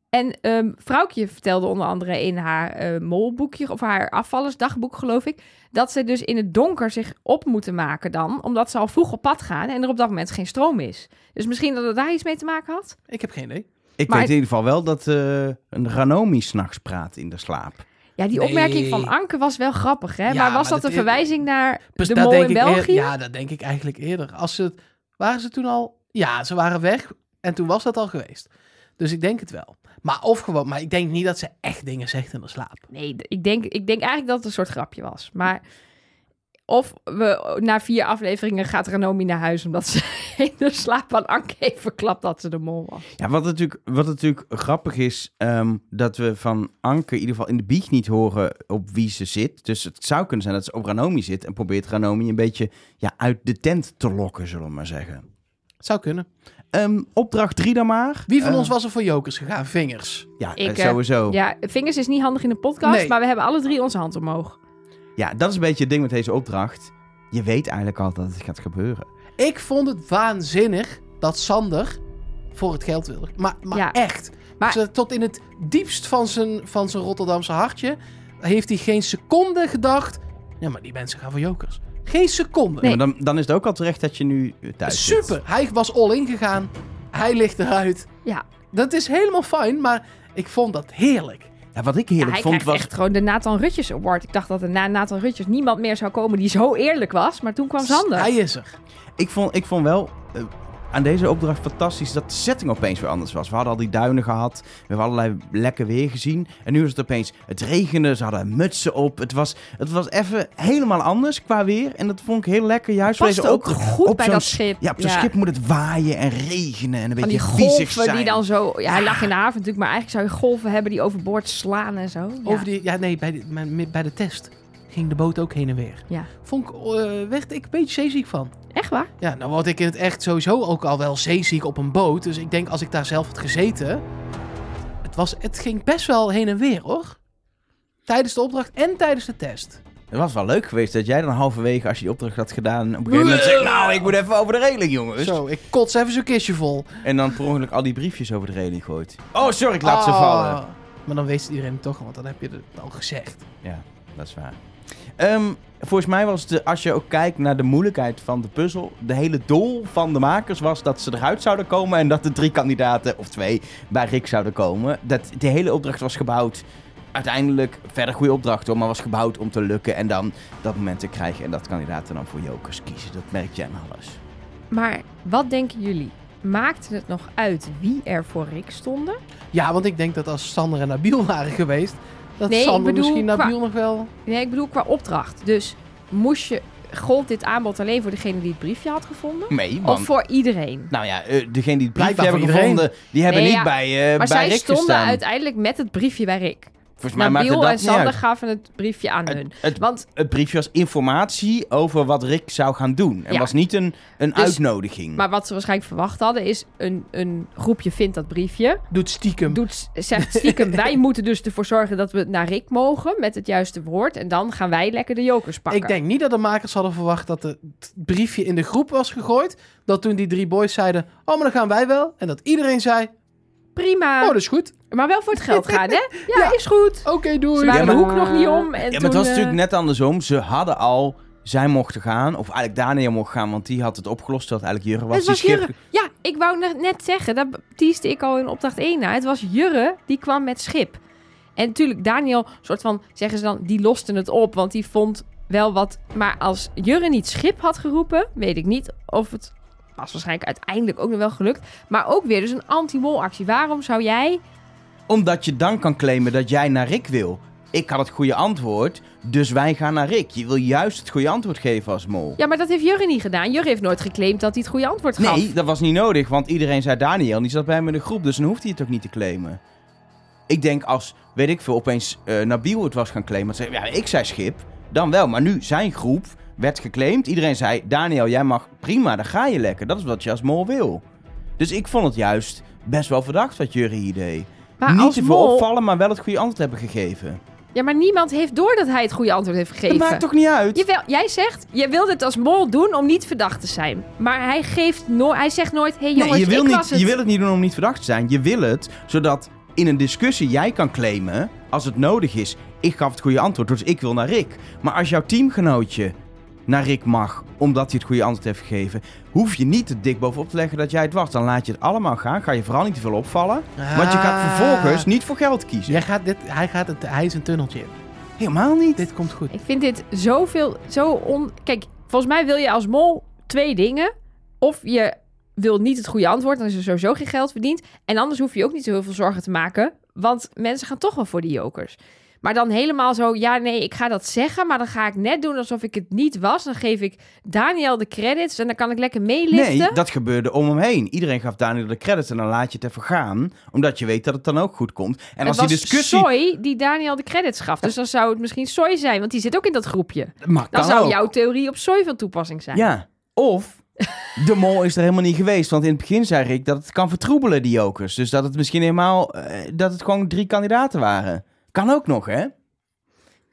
En ehm Vrouwtje vertelde onder andere in haar eh, molboekje, of haar afvallersdagboek geloof ik, dat ze dus in het donker zich op moeten maken dan, omdat ze al vroeg op pad gaan en er op dat moment geen stroom is. Dus misschien dat het daar iets mee te maken had? Ik heb geen idee. Ik Maar weet in ieder geval wel dat eh, een Ranomi s'nachts praat in de slaap. Ja, die Nee. opmerking van Anke was wel grappig, hè? Ja, maar was maar dat dat een verwijzing naar Dus de mol in België? ja, dat denk ik eigenlijk eerder. Als ze, waren ze toen al... Ja, ze waren weg. En toen was dat al geweest. Dus ik denk het wel. Maar of gewoon... Maar ik denk niet dat ze echt dingen zegt in de slaap. Nee, ik denk, ik denk eigenlijk dat het een soort grapje was. Maar of we na vier afleveringen gaat Ranomi naar huis omdat ze in de slaap aan Anke heeft verklapt dat ze de mol was. Ja, wat natuurlijk, wat natuurlijk grappig is, ehm, dat we van Anke in ieder geval in de biecht niet horen op wie ze zit. Dus het zou kunnen zijn dat ze op Ranomi zit en probeert Ranomi een beetje ja, uit de tent te lokken, zullen we maar zeggen. Zou kunnen. Ehm, opdracht 3 dan maar. Wie van Eh, ons was er voor jokers gegaan? Vingers. Ja, Ik, eh, eh, sowieso. Ja. Ja, vingers is niet handig in de podcast, Nee. maar we hebben alle drie onze hand omhoog. dat is een beetje het ding met deze opdracht. Je weet eigenlijk al dat het gaat gebeuren. Ik vond het waanzinnig dat Sander voor het geld wilde. Maar, maar Ja. echt. Maar- tot in het diepst van zijn, van zijn Rotterdamse hartje heeft hij geen seconde gedacht... Ja, maar die mensen gaan voor jokers. Geen seconde. Nee. Maar dan, dan is het ook al terecht dat je nu eh, thuis zit. Super. Hij was all in gegaan. Hij ligt eruit. Ja, Dat is helemaal fijn, maar ik vond dat heerlijk. Ja, wat ik ja heerlijk hij vond was... echt gewoon de Nathan Rutjes Award. Ik dacht dat er na Nathan Rutjes niemand meer zou komen die zo eerlijk was, maar toen kwam Sander. Hij is er. Ik vond, ik vond wel eh, aan deze opdracht fantastisch dat de setting opeens weer anders was. We hadden al die duinen gehad. We hebben allerlei lekker weer gezien. En nu was het opeens het regende. Ze hadden mutsen op. Het was, het was even helemaal anders qua weer. En dat vond ik heel lekker. Juist deze ook goed op bij dat schip. Ja, op zo'n Ja. schip moet het waaien en regenen en een Van beetje viezig golven zijn. die dan zo... Ja, hij lag in de haven natuurlijk, maar eigenlijk zou je golven hebben die overboord slaan en zo. Ja. Over die, ja, nee, bij de, bij de test ging de boot ook heen en weer. Ja. Vond ik, eh, werd ik een beetje zeeziek van. Echt waar? Ja, nou word ik in het echt sowieso ook al wel zeeziek op een boot. Dus ik denk als ik daar zelf had gezeten... Het, was, het ging best wel heen en weer, hoor. Tijdens de opdracht en tijdens de test. Het was wel leuk geweest dat jij dan halverwege, als je die opdracht had gedaan, op een gegeven moment zegt, nou, ik moet even over de reling, jongens. Zo, ik kots even zo'n kistje vol. En dan per ongeluk al die briefjes over de reling gooit. Oh, sorry, ik laat ze Ah. vallen. Maar dan weet iedereen het toch, want dan heb je het al gezegd. Ja, dat is waar. Ehm, volgens mij was de, als je ook kijkt naar de moeilijkheid van de puzzel, de hele doel van de makers was dat ze eruit zouden komen en dat de drie kandidaten, of twee, bij Rick zouden komen. Dat de hele opdracht was gebouwd, uiteindelijk, verder goede opdracht hoor, maar was gebouwd om te lukken en dan dat moment te krijgen en dat kandidaten dan voor jokers kiezen. Dat merk je aan alles. Maar wat denken jullie? Maakte het nog uit wie er voor Rick stonden? Ja, want ik denk dat als Sander en Nabil waren geweest... dat Nee, ik bedoel misschien qua- Nabil nog wel... Nee, ik bedoel qua opdracht. Dus moest je, gold dit aanbod alleen voor degene die het briefje had gevonden? Nee, Of voor iedereen? Nou ja, eh, degene die het briefje hebben iedereen. gevonden, die hebben Nee, niet ja, bij, eh maar bij zij Rick stonden gestaan. uiteindelijk met het briefje bij Rick. Volgens mij maakte Nabil dat en Sander gaven het briefje aan hun. Het, het, Want het briefje was informatie over wat Rick zou gaan doen. En Ja. was niet een, een Dus- uitnodiging. Maar wat ze waarschijnlijk verwacht hadden is een, een groepje vindt dat briefje. Doet stiekem. Doet, zegt stiekem, wij moeten dus ervoor zorgen dat we naar Rick mogen met het juiste woord. En dan gaan wij lekker de jokers pakken. Ik denk niet dat de makers hadden verwacht dat het briefje in de groep was gegooid. Dat toen die drie boys zeiden, oh, maar dan gaan wij wel. En dat iedereen zei, Prima, oh, dat is goed. maar wel voor het geld gaan, hè? Ja, Ja. is goed. Oké, doei. Ze waren Ja, maar- de hoek nog niet om. En ja, maar toen, het was eh, natuurlijk net andersom. Ze hadden al... Zij mochten gaan, of eigenlijk Daniel mocht gaan, want die had het opgelost. Dat eigenlijk Jurre was. Het die was schip- Jurre. Ja, ik wou net- net zeggen, dat teaste ik al in opdracht 1 na. Het was Jurre die kwam met schip. En natuurlijk, Daniel, soort van, zeggen ze dan, die loste het op, want die vond wel wat. Maar als Jurre niet schip had geroepen, weet ik niet of het was waarschijnlijk uiteindelijk ook nog wel gelukt. Maar ook weer dus een anti-mol-actie. Waarom zou jij... Omdat je dan kan claimen dat jij naar Rick wil. Ik had het goede antwoord, dus wij gaan naar Rick. Je wil juist het goede antwoord geven als mol. Ja, maar dat heeft Jurre niet gedaan. Jurre heeft nooit geclaimd dat hij het goede antwoord gaf. Nee, dat was niet nodig, want iedereen zei Daniel. en Die zat bij hem in de groep, dus dan hoeft hij het ook niet te claimen. Ik denk als, weet ik veel, opeens eh Nabil het was gaan claimen. Dat zei, ja, ik zei Schip, dan wel. Maar nu, zijn groep werd geclaimd. Iedereen zei, Daniel, jij mag prima, dan ga je lekker. Dat is wat je als mol wil. Dus ik vond het juist best wel verdacht wat Jury hier deed. Maar niet te veel mol... opvallen, maar wel het goede antwoord hebben gegeven. Ja, maar niemand heeft door dat hij het goede antwoord heeft gegeven. Dat maakt toch niet uit? Jawel, jij zegt, je wilde het als mol doen om niet verdacht te zijn. Maar hij, geeft no hij zegt nooit, hé hey, jongens, nee, je wil, ik niet, het. je wil het niet doen om niet verdacht te zijn. Je wil het zodat in een discussie jij kan claimen, als het nodig is, ik gaf het goede antwoord, dus ik wil naar Rick. Maar als jouw teamgenootje naar Rick mag, omdat hij het goede antwoord heeft gegeven, hoef je niet te dik bovenop te leggen dat jij het was. Dan laat je het allemaal gaan, ga je vooral niet te veel opvallen. Want je gaat Ah. vervolgens niet voor geld kiezen. Jij gaat dit, hij, gaat het, hij is een tunneltje in. Helemaal niet. Dit komt goed. Ik vind dit zoveel, zo on... Kijk, volgens mij wil je als mol twee dingen. Of je wil niet het goede antwoord, dan is er sowieso geen geld verdiend. En anders hoef je ook niet zo heel veel zorgen te maken. Want mensen gaan toch wel voor die jokers. Maar dan helemaal zo, ja nee, ik ga dat zeggen, maar dan ga ik net doen alsof ik het niet was. Dan geef ik Daniel de credits en dan kan ik lekker meeliften. Nee, dat gebeurde om hem heen. Iedereen gaf Daniel de credits en dan laat je het even gaan. Omdat je weet dat het dan ook goed komt. En als die discussie... Soy die Daniel de credits gaf. Dus dan zou het misschien Soy zijn, want die zit ook in dat groepje. Maar Dan zou ook. jouw theorie op Soy van toepassing zijn. Ja, of de mol is er helemaal niet geweest. Want in het begin zei ik dat het kan vertroebelen, die jokers. Dus dat het misschien helemaal... eh, dat het gewoon drie kandidaten waren. Kan ook nog, hè?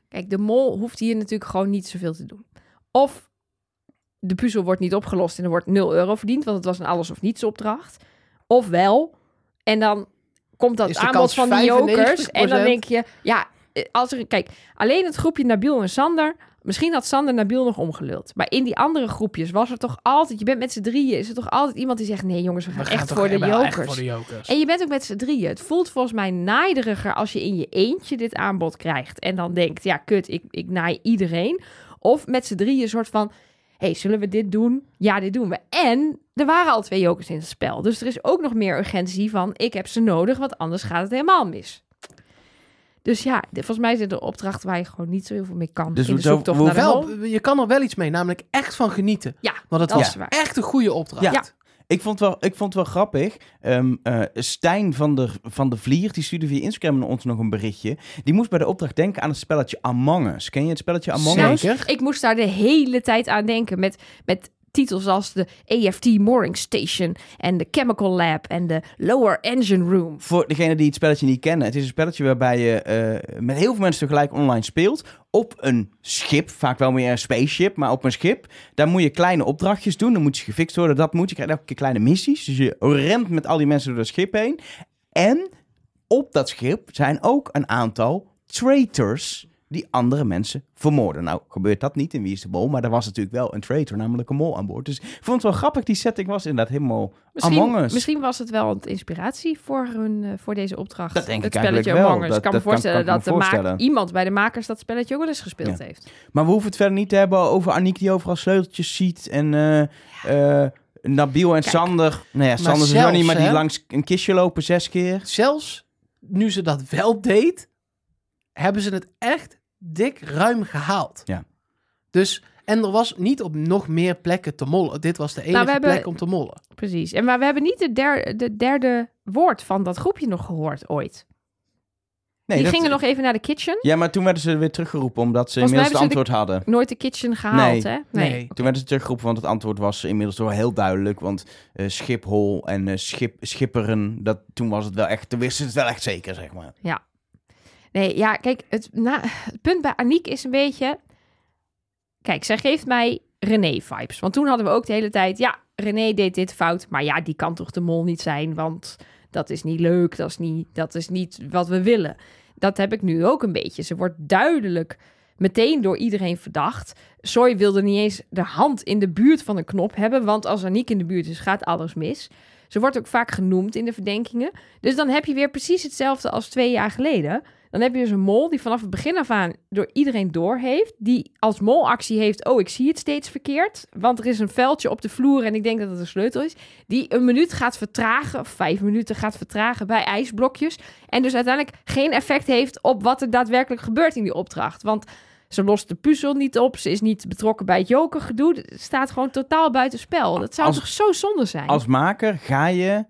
Kijk, de mol hoeft hier natuurlijk gewoon niet zoveel te doen. Of de puzzel wordt niet opgelost en er wordt 0 euro verdiend, want het was een alles of niets opdracht. Of wel, en dan komt dat aanbod van die jokers. 95%? En dan denk je, ja, eh, als er, kijk, alleen het groepje Nabil en Sander. Misschien had Sander Nabil nog omgeluld. Maar in die andere groepjes was er toch altijd, je bent met z'n drieën, is er toch altijd iemand die zegt: nee, jongens, we gaan, We gaan echt, toch voor de wel jokers. echt voor de jokers. En je bent ook met z'n drieën. Het voelt volgens mij naaideriger als je in je eentje dit aanbod krijgt. En dan denkt, ja, kut, ik, ik naai iedereen. Of met z'n drieën een soort van, hey, zullen we dit doen? Ja, dit doen we. En er waren al twee jokers in het spel. Dus er is ook nog meer urgentie van, ik heb ze nodig, want anders gaat het helemaal mis. Dus ja, volgens mij is dit een opdracht waar je gewoon niet zo heel veel mee kan. Dus in de zo- we Wel, je kan er wel iets mee, namelijk echt van genieten. Ja, Want het dat was waar. echt een goede opdracht. Ja. Ja. Ik vond het wel, ik vond het wel grappig. Ehm, eh, Stijn van de, van de Vlier, die stuurde via Instagram naar ons nog een berichtje. Die moest bij de opdracht denken aan het spelletje Among Us. Ken je het spelletje Among Us? Zeker. Ik moest daar de hele tijd aan denken met, met titels als de AFT Mooring Station en de Chemical Lab en de Lower Engine Room. Voor degenen die het spelletje niet kennen. Het is een spelletje waarbij je eh, met heel veel mensen tegelijk online speelt. Op een schip. Vaak wel meer een spaceship, maar op een schip. Daar moet je kleine opdrachtjes doen. Dan moet je gefixt worden. Dat moet je. krijgt elke keer kleine missies. Dus je rent met al die mensen door dat schip heen. En op dat schip zijn ook een aantal traitors die andere mensen vermoorden. Nou, gebeurt dat niet in Wie is de Mol, maar er was natuurlijk wel een traitor, namelijk een mol aan boord. Dus ik vond het wel grappig, die setting was inderdaad helemaal Among Misschien, Us. misschien was het wel een inspiratie voor, hun, eh, voor deze opdracht. Dat denk het ik spelletje eigenlijk wel. Among Us. Dat- ik kan me dat voorstellen kan dat me voorstellen. iemand bij de makers dat spelletje ook wel eens gespeeld Ja. heeft. Maar we hoeven het verder niet te hebben over Aniek die overal sleuteltjes ziet. En eh, eh, Nabil en Kijk. Sander. Nou ja, Sander is zelfs, zo niet, maar die hè? langs een kistje lopen zes keer. Zelfs nu ze dat wel deed, hebben ze het echt dik ruim gehaald. Ja. Dus, en er was niet op nog meer plekken te mollen. Dit was de enige Nou, hebben- plek om te mollen. Precies. En maar we hebben niet de derde, de derde woord van dat groepje nog gehoord ooit. Nee, Die dat- gingen nog even naar de kitchen. Ja, maar toen werden ze weer teruggeroepen omdat ze inmiddels het antwoord hadden. Nooit de kitchen gehaald, Nee. hè? Nee. Toen werden ze teruggeroepen, want het antwoord was inmiddels wel heel duidelijk. Want eh, Schiphol en eh, schip, Schipperen, dat, toen was het wel echt, toen wisten ze het wel echt zeker, zeg maar. Nee, ja, kijk, het, punt bij Aniek is een beetje... Kijk, zij geeft mij René-vibes. Want toen hadden we ook de hele tijd... Ja, René deed dit fout, maar ja, die kan toch de mol niet zijn, want dat is niet leuk, dat is niet, dat is niet wat we willen. Dat heb ik nu ook een beetje. Ze wordt duidelijk meteen door iedereen verdacht. Soy wilde niet eens de hand in de buurt van een knop hebben, want als Aniek in de buurt is, gaat alles mis. Ze wordt ook vaak genoemd in de verdenkingen. Dus dan heb je weer precies hetzelfde als twee jaar geleden. Dan heb je dus een mol die vanaf het begin af aan door iedereen door heeft. Die als molactie heeft, oh, ik zie het steeds verkeerd. Want er is een veldje op de vloer en ik denk dat het een sleutel is. Die een minuut gaat vertragen, of vijf minuten gaat vertragen bij ijsblokjes. En dus uiteindelijk geen effect heeft op wat er daadwerkelijk gebeurt in die opdracht. Want ze lost de puzzel niet op. Ze is niet betrokken bij het jokergedoe. Het staat gewoon totaal buiten spel. Dat zou Als- toch zo zonde zijn? Als maker ga je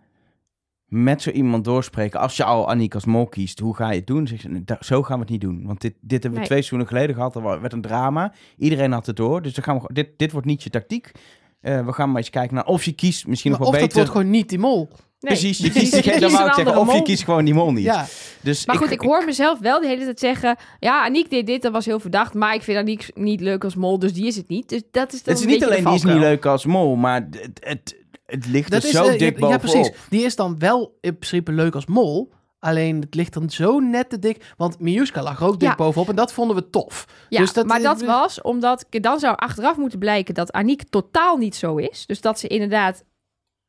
met zo iemand doorspreken. Als je al Aniek als mol kiest, hoe ga je het doen? Zeg je, "Da- zo gaan we het niet doen. Want dit, dit hebben we Nee. twee seizoenen geleden gehad. Er werd een drama. Iedereen had het door. Dus dan gaan we, dit, dit wordt niet je tactiek. Eh, we gaan maar eens kijken naar of je kiest misschien Maar nog of wel dat beter. wordt gewoon niet die mol. Nee. Precies, je kiest, je dan wou ik zeggen, of je kiest gewoon die mol niet. Ja, Dus Maar goed, ik hoor mezelf wel de hele tijd zeggen... Ja, Aniek deed dit, dat was heel verdacht. Maar ik vind Aniek niet leuk als mol, dus die is het niet. Dus dat is dan Het is een niet alleen die is niet leuk als mol, maar het, het, het ligt dat er is zo eh, ja, dik ja, bovenop. precies. Die is dan wel in principe leuk als mol. Alleen het ligt dan zo net te dik. Want Miuska lag er ook dik Ja. bovenop. En dat vonden we tof. Ja, Dus dat maar is- dat was omdat... Dan zou achteraf moeten blijken dat Aniek totaal niet zo is. Dus dat ze inderdaad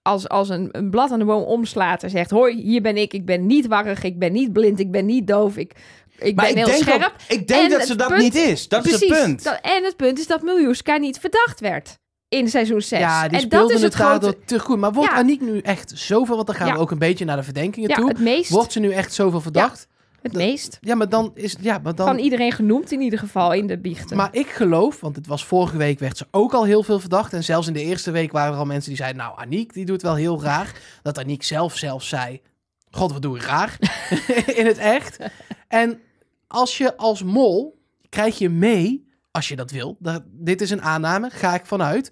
als, als een, een blad aan de boom omslaat en zegt... Hoi, hier ben ik. Ik ben niet warrig. Ik ben niet blind. Ik ben niet doof. Ik, ik Maar ben ik heel denk, scherp. ook- ik denk En dat ze dat punt- niet is. Dat is Precies. het punt. Dat- en het punt is dat Miljuska niet verdacht werd in seizoen 6. Ja, die en dat is het grote... te goed. Maar wordt Ja. Aniek nu echt zoveel? Want dan gaan we ook een beetje naar de verdenkingen Ja, toe. het meest. Wordt ze nu echt zoveel verdacht? Het meest. Ja, maar dan is... Ja, maar dan... Van iedereen genoemd in ieder geval in de biechten. Maar ik geloof, want het was vorige week werd ze ook al heel veel verdacht. En zelfs in de eerste week waren er al mensen die zeiden... Nou, Aniek, die doet wel heel raar. Dat Aniek zelf zelfs zei... God, wat doe ik raar. in het echt. En als je als mol... krijg je mee, als je dat wil... Dat, dit is een aanname, ga ik vanuit...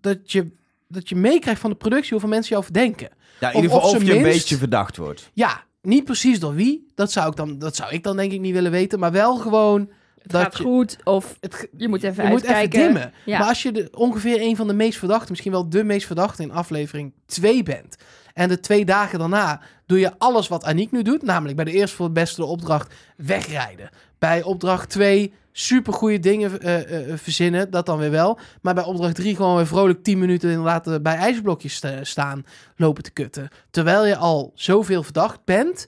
dat je, dat je meekrijgt van de productie hoeveel mensen jou verdenken. Ja, in Of- ieder geval of je een beetje verdacht wordt. Ja, niet precies door wie. Dat zou ik dan, dat zou ik dan denk ik niet willen weten. Maar wel gewoon... het dat gaat je, goed of het, je moet even je moet even uitkijken. dimmen. Ja. Maar als je de, ongeveer een van de meest verdachten, misschien wel de meest verdachte in aflevering 2 bent. En de twee dagen daarna doe je alles wat Aniek nu doet. Namelijk bij de eerste voor het beste de opdracht wegrijden. Bij opdracht 2 supergoeie dingen eh, eh, verzinnen. Dat dan weer wel. Maar bij opdracht 3 gewoon weer vrolijk 10 minuten inderdaad eh, bij ijsblokjes sta- staan. Lopen te kutten. Terwijl je al zoveel verdacht bent.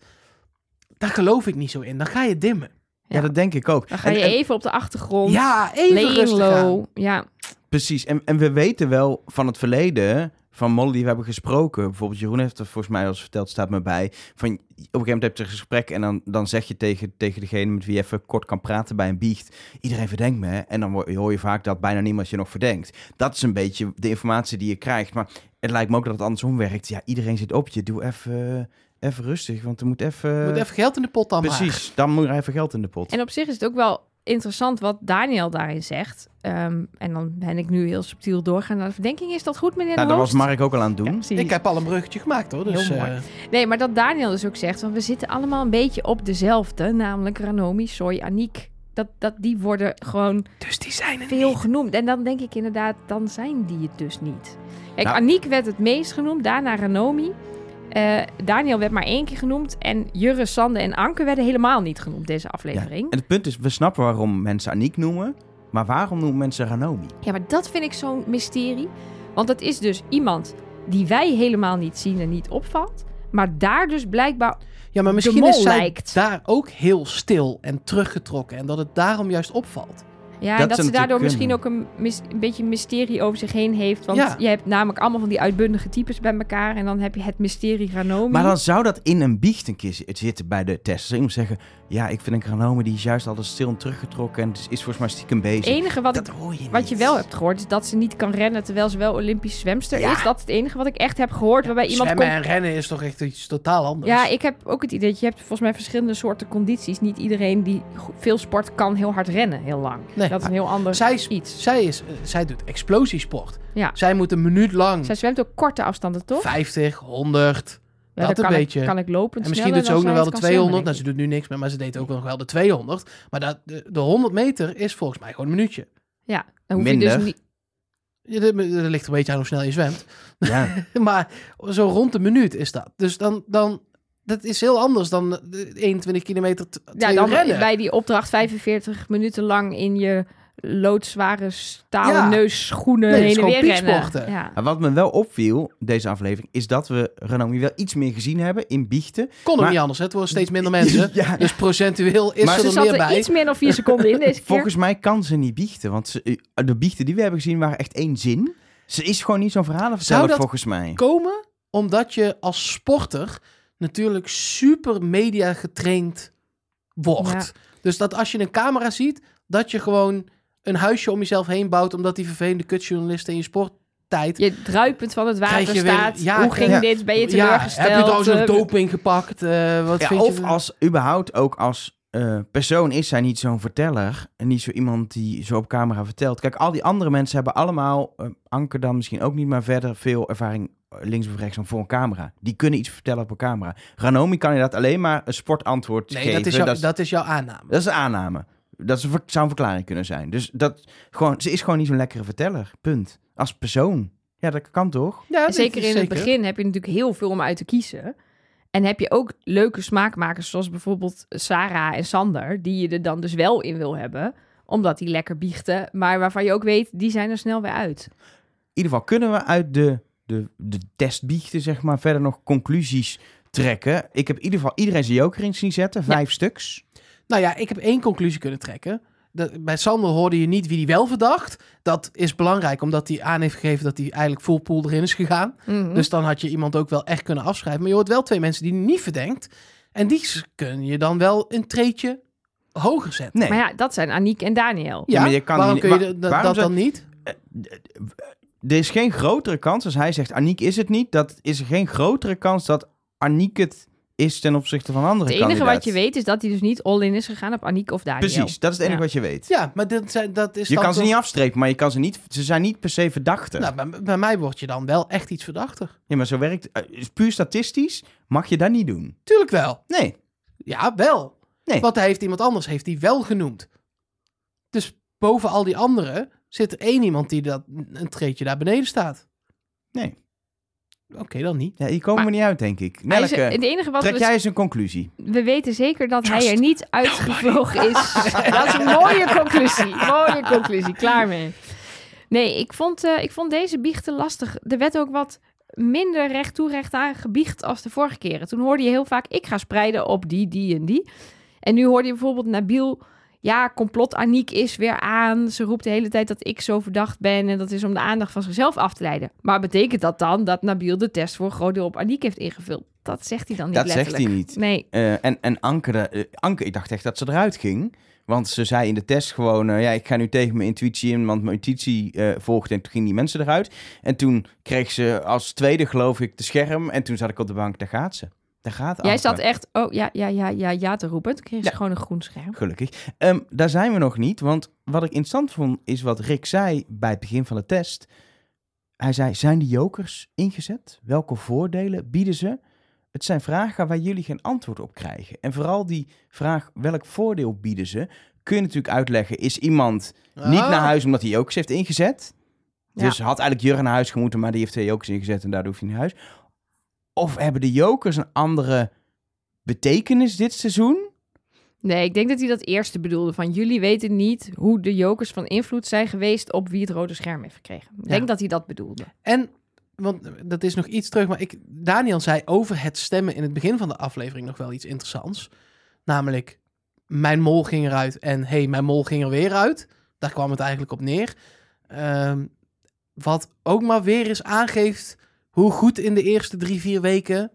Daar geloof ik niet zo in. Dan ga je dimmen. Ja, Ja. dat denk ik ook. Dan ga je en- even op de achtergrond. Ja, even rustig. Ja, Precies. En, en we weten wel van het verleden, van Molly die we hebben gesproken. Bijvoorbeeld Jeroen heeft er volgens mij als verteld, staat me bij. Van, op een gegeven moment heb je een gesprek en dan, dan zeg je tegen, tegen degene met wie je even kort kan praten bij een biecht. Iedereen verdenkt me. hè? En dan hoor hoor je vaak dat bijna niemand je nog verdenkt. Dat is een beetje de informatie die je krijgt. Maar het lijkt me ook dat het andersom werkt. Ja, iedereen zit op je. Doe even, even rustig, want er moet even... Je moet even geld in de pot dan maar. Precies, dan moet er even geld in de pot. en op zich is het ook wel interessant wat Daniel daarin zegt. Ehm, en dan ben ik nu heel subtiel doorgaan naar de verdenking. Is dat goed, meneer nou, dat was? Mark ook al aan het doen. Ja. Ik heb al een bruggetje gemaakt hoor. Dus, Heel mooi. eh, Nee, maar dat Daniel dus ook zegt, want we zitten allemaal een beetje op dezelfde, namelijk Ranomi, Soy, Aniek. Dat, dat die worden gewoon dus die zijn er veel niet. genoemd. En dan denk ik inderdaad, dan zijn die het dus niet. Kijk, Nou- Aniek werd het meest genoemd, daarna Ranomi. Eh, Daniel werd maar één keer genoemd. En Jurre, Sande en Anke werden helemaal niet genoemd deze Ja. aflevering. En het punt is, we snappen waarom mensen Aniek noemen. Maar waarom noemen mensen Ranomi? Ja, maar dat vind ik zo'n mysterie. Want het is dus iemand die wij helemaal niet zien en niet opvalt. Maar daar dus blijkbaar... Ja, maar misschien mol is zij lijkt. daar ook heel stil en teruggetrokken. En dat het daarom juist opvalt. Ja, Dat en dat ze daardoor misschien ook een, mis- een beetje mysterie over zich heen heeft. Want Ja. je hebt namelijk allemaal van die uitbundige types bij elkaar. En dan heb je het mysterie Ranomi. Maar dan zou dat in een biecht een keer zitten bij de testers. Ik moet zeggen, ja, ik vind een Ranomi die is juist altijd stil en teruggetrokken. En is, is volgens mij stiekem bezig. Het enige wat, ik, dat hoor je wat je wel hebt gehoord is dat ze niet kan rennen terwijl ze wel Olympisch zwemster Ja. is. Dat is het enige wat ik echt heb gehoord. waarbij iemand Zwemmen komt... en rennen is toch echt iets totaal anders. Ja, ik heb ook het idee dat je hebt volgens mij verschillende soorten condities. Niet iedereen die veel sport kan heel hard rennen, heel lang. Nee. dat is een heel ander zij, is, iets. zij, is, eh, zij doet explosiesport. Ja. Zij moet een minuut lang Zij zwemt ook korte afstanden, toch? 50, 100. Ja, dat een beetje. Ik, kan ik lopen En misschien doet ze ook nog wel de zij het kan 200. Nou, ze doet nu niks meer, maar ze deed ook nog wel de 200. Maar dat, de, de 100 meter is volgens mij gewoon een minuutje. Ja, dan hoef je dus niet... Ja, dat, dat ligt een beetje aan hoe snel je zwemt. Ja, maar zo rond de minuut is dat. Dus dan, dan dat is heel anders dan de 21 kilometer Ja, dan rennen. bij die opdracht 45 minuten lang in je loodzware stalen Ja. neusschoenen Nee, heen en weer rennen. Ja. Wat me wel opviel, deze aflevering, is dat we Renomi wel iets meer gezien hebben in biechten. Kon ook Maar- niet anders. hè. Het worden steeds minder mensen. Ja. Dus procentueel is Maar er Ze er zat meer bij. iets meer dan vier seconden in deze keer. Volgens mij kan ze niet biechten, want ze, eh, de biechten die we hebben gezien waren echt één zin. Ze is gewoon niet zo'n verhalenverteller volgens mij. Komen omdat je als sporter natuurlijk super media getraind wordt. Dus dat als je een camera ziet, dat je gewoon een huisje om jezelf heen bouwt, omdat die vervelende kutjournalisten in je sporttijd... Je druipend van het water weer- staat. ja, Hoe ging ja. dit? Ben je Ja, teleurgesteld? heb je trouwens nog Eh, doping gepakt? Eh, wat Ja, vind je? of als überhaupt ook als eh, persoon is zij niet zo'n verteller. En niet zo iemand die zo op camera vertelt. Kijk, al die andere mensen hebben allemaal, eh, Anke dan misschien ook niet, maar verder veel ervaring links of rechts voor een camera. Die kunnen iets vertellen op een camera. Ranomi kan inderdaad alleen maar een sportantwoord Nee, geven. dat is, jouw, dat, is, dat is jouw aanname. dat is een aanname. Dat zou een verklaring kunnen zijn. Dus dat, gewoon, ze is gewoon niet zo'n lekkere verteller. Punt. Als persoon. Ja, dat kan toch? Ja, zeker in het begin heb je natuurlijk heel veel om uit te kiezen. En heb je ook leuke smaakmakers, zoals bijvoorbeeld Sarah en Sander, die je er dan dus wel in wil hebben, omdat die lekker biechten, maar waarvan je ook weet, die zijn er snel weer uit. In ieder geval kunnen we uit de, de, de testbiechten, zeg maar, verder nog conclusies trekken. Ik heb in ieder geval iedereen zijn joker in zien zetten. Vijf stuks. Nou ja, ik heb één conclusie kunnen trekken. Dat, bij Sander hoorde je niet wie die wel verdacht. Dat is belangrijk, omdat hij aan heeft gegeven dat hij eigenlijk full pool erin is gegaan. Mhm. Dus dan had je iemand ook wel echt kunnen afschrijven. Maar je hoort wel twee mensen die hij niet verdenkt. En die kun je dan wel een treetje hoger zetten. Nee. Maar ja, dat zijn Aniek en Daniel. Ja, maar je kan waarom niet- kun je dat- waarom dat zou- dan niet? Er is geen grotere kans, als hij zegt Aniek is het niet, dat is er geen grotere kans dat Aniek het is ten opzichte van andere Het enige kandidaten. wat je weet is dat hij dus niet all-in is gegaan op Aniek of Daniel. Precies, dat is het enige Ja. wat je weet. Ja, maar dat, zijn- dat is je kan ze niet afstrepen, maar je kan ze, niet, ze zijn niet per se verdachten. Nou, bij, bij mij word je dan wel echt iets verdachter. Ja, maar zo werkt eh, Puur statistisch mag je dat niet doen. Tuurlijk wel. Nee. Ja, wel. Nee. Want hij heeft iemand anders heeft hij wel genoemd. Dus boven al die anderen zit er één iemand die dat, een treetje daar beneden staat. Nee. Oké, dan niet. Ja, hier komen Maar- we niet uit, denk ik. Hij is- Nelke, het enige wat trek we, jij eens een conclusie. we weten zeker dat hij er niet uitgevlogen is. dat is een mooie conclusie. Mooie conclusie. Klaar mee. Nee, ik vond, eh, ik vond deze biechten lastig. Er werd ook wat minder recht toe recht aan gebiecht als de vorige keren. Toen hoorde je heel vaak, ik ga spreiden op die, die en die. En nu hoorde je bijvoorbeeld Nabil... Ja, complot Aniek is weer aan. Ze roept de hele tijd dat ik zo verdacht ben. En dat is om de aandacht van zichzelf af te leiden. Maar betekent dat dan dat Nabil de test voor een groot deel op Aniek heeft ingevuld? Dat zegt hij dan niet Dat zegt hij niet. Nee, Eh, en en Anke, eh, Anke, ik dacht echt dat ze eruit ging. Want ze zei in de test gewoon, eh, ja, ik ga nu tegen mijn intuïtie in, want mijn intuïtie eh volgde. En toen gingen die mensen eruit. En toen kreeg ze als tweede, geloof ik, de scherm. En toen zat ik op de bank, daar gaat ze. Daar gaat jij zat echt, oh ja, ja, ja, ja, ja te roepen. Toen kreeg ze Ja. gewoon een groen scherm. Gelukkig. Ehm, daar zijn we nog niet, want wat ik interessant vond, is wat Rick zei bij het begin van de test. Hij zei, zijn de jokers ingezet? Welke voordelen bieden ze? Het zijn vragen waar jullie geen antwoord op krijgen. En vooral die vraag, welk voordeel bieden ze? Kun je natuurlijk uitleggen, is iemand niet Ah. naar huis omdat hij jokers heeft ingezet? Ja. Dus had eigenlijk Jurgen naar huis gemoeten, maar die heeft twee jokers ingezet en daardoor hoef je naar huis. Of hebben de jokers een andere betekenis dit seizoen? Nee, ik denk dat hij dat eerste bedoelde. Van jullie weten niet hoe de jokers van invloed zijn geweest op wie het rode scherm heeft gekregen. Ik Ja. denk dat hij dat bedoelde. En, want dat is nog iets terug, maar ik, Daniel zei over het stemmen in het begin van de aflevering nog wel iets interessants. Namelijk, mijn mol ging eruit en hey, mijn mol ging er weer uit. Daar kwam het eigenlijk op neer. Ehm, wat ook maar weer eens aangeeft hoe goed in de eerste drie, vier weken,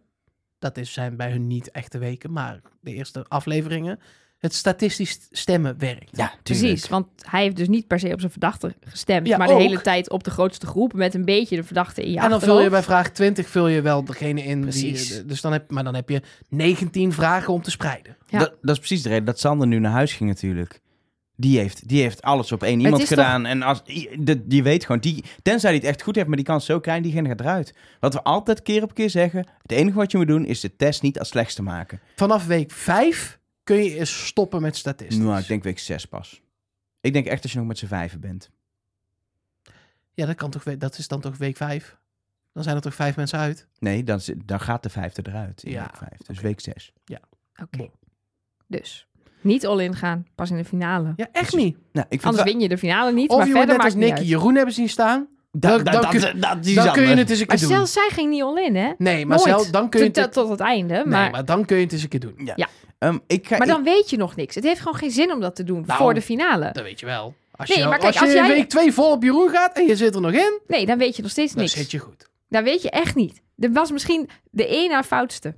dat is, zijn bij hun niet echte weken, maar de eerste afleveringen, het statistisch stemmen werkt. Ja, Precies, want hij heeft dus niet per se op zijn verdachte gestemd, Ja, maar de hele tijd op de grootste groep met een beetje de verdachte in je en dan vul je bij vraag 20 vul je wel degene in. Die, Precies. dus dan heb, maar dan heb je 19 vragen om te spreiden. Ja. Dat, dat is precies de reden dat Sander nu naar huis ging natuurlijk. Die heeft, die heeft alles op één iemand gedaan. En als, de, die weet gewoon, die, tenzij hij het echt goed heeft, maar die kan het zo krijgen, diegene gaat eruit. Wat we altijd keer op keer zeggen, het enige wat je moet doen is de test niet als slechtste maken. Vanaf week 5 kun je eens stoppen met statistisch. Nou, ik denk week 6 pas. Ik denk echt als je nog met z'n vijven bent. Ja, dat, kan toch, dat is dan toch week 5? Dan zijn er toch vijf mensen uit? Nee, dan, zit- dan gaat de vijfde eruit in Ja, week 5. Dus week 6. Oké. Dus. Niet all-in gaan, pas in de finale. Ja, echt niet. Nou, ik vind Anders win je de finale niet, Of maar je wordt verder net als maakt het Nicky niet uit. Jeroen hebben zien staan. Da- Dan- da- dan dat- kun- dat Dan kun je het eens een Maar keer doen. zelfs zij ging niet all-in, hè? Nee, maar Nooit. zelf, dan kun je het... tot het einde. Nee, maar, maar dan kun je het eens een keer doen. Ehm, ik ga, maar dan weet je nog niks. Het heeft gewoon geen zin om dat te doen Nou, voor de finale. Dat weet je wel. Als Nee, je, maar kijk, als je als in jij- week twee vol op Jeroen gaat en je zit er nog in, Nee, dan weet je nog steeds dan niks. zit je goed. Dat weet je echt niet. Er was misschien de één na foutste.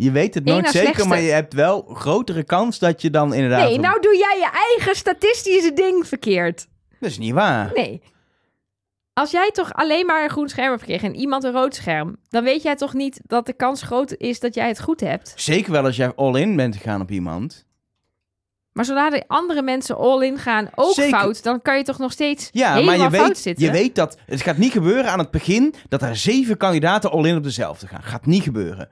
Je weet het nooit zeker, slechtste. maar je hebt wel grotere kans dat je dan inderdaad... Nee, nou doe jij je eigen statistische ding verkeerd. Dat is niet waar. Nee. Als jij toch alleen maar een groen scherm hebt gekregen en iemand een rood scherm, dan weet jij toch niet dat de kans groot is dat jij het goed hebt. Zeker wel als jij all-in bent gegaan op iemand. Maar zodra de andere mensen all-in gaan ook Zeker. fout, dan kan je toch nog steeds Ja, helemaal maar je fout weet, zitten. je weet dat het gaat niet gebeuren aan het begin dat er zeven kandidaten all-in op dezelfde gaan. Gaat niet gebeuren.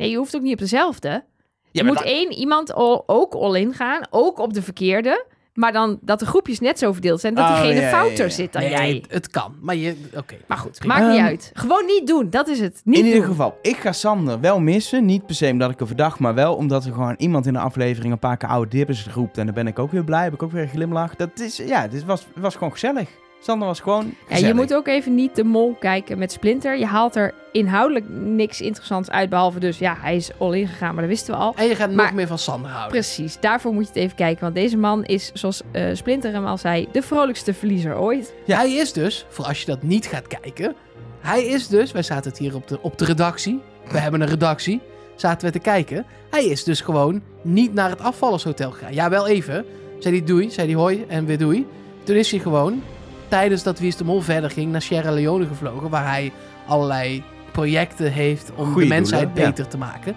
Nee, je hoeft ook niet op dezelfde. Je moet één iemand ook all-in gaan, ook op de verkeerde. Maar dan dat de groepjes net zo verdeeld zijn dat Oh, ja, ja, fouter ja. zit dan Nee, jij. Het, het kan, maar je... Oké. Maar goed, maakt niet Ehm, uit. Gewoon niet doen, dat is het. Niet in ieder geval, ik ga Sander wel missen. Niet per se omdat ik er verdacht, maar wel omdat er gewoon iemand in de aflevering een paar keer oude dippers roept. En dan ben ik ook weer blij, heb ik ook weer glimlach. Dat is, ja, dit was, was gewoon gezellig. Sander was gewoon Ja, je moet ook even niet de mol kijken met Splinter. Je haalt er inhoudelijk niks interessants uit, behalve dus, ja, hij is all-in gegaan, maar dat wisten we al. En je gaat Maar- nog meer van Sander houden. Precies, daarvoor moet je het even kijken. Want deze man is, zoals eh, Splinter hem al zei, de vrolijkste verliezer ooit. Ja. Hij is dus, voor als je dat niet gaat kijken... Hij is dus, wij zaten het hier op de, op de redactie. We hebben een redactie. Zaten we te kijken. Hij is dus gewoon niet naar het afvallershotel gegaan. Ja, wel even. Zei hij doei, zei hij hoi en weer doei. Toen is hij gewoon, tijdens dat Wie is de Mol verder ging, naar Sierra Leone gevlogen. Waar hij allerlei projecten heeft om Goeie de mensheid doelen, ja. beter te maken.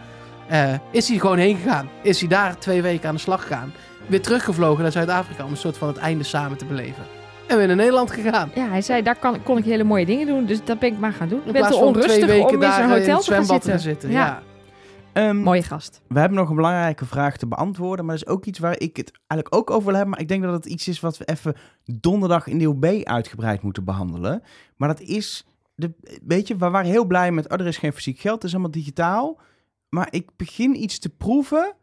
Eh, is hij gewoon heen gegaan. Is hij daar twee weken aan de slag gegaan. Weer teruggevlogen naar Zuid-Afrika om een soort van het einde samen te beleven. En weer naar Nederland gegaan. Ja, hij zei, daar kan, kon ik hele mooie dingen doen, dus dat ben ik maar gaan doen. Ik In ben plaats te van onrustig twee weken om in daar zo'n in hotel te gaan zitten. te zitten. Ja. Ja. Ehm, Mooie gast. We hebben nog een belangrijke vraag te beantwoorden. Maar dat is ook iets waar ik het eigenlijk ook over wil hebben. Maar ik denk dat het iets is wat we even donderdag in deel B uitgebreid moeten behandelen. Maar dat is, de, weet je, we waren heel blij met, oh, er is geen fysiek geld, het is allemaal digitaal. Maar ik begin iets te proeven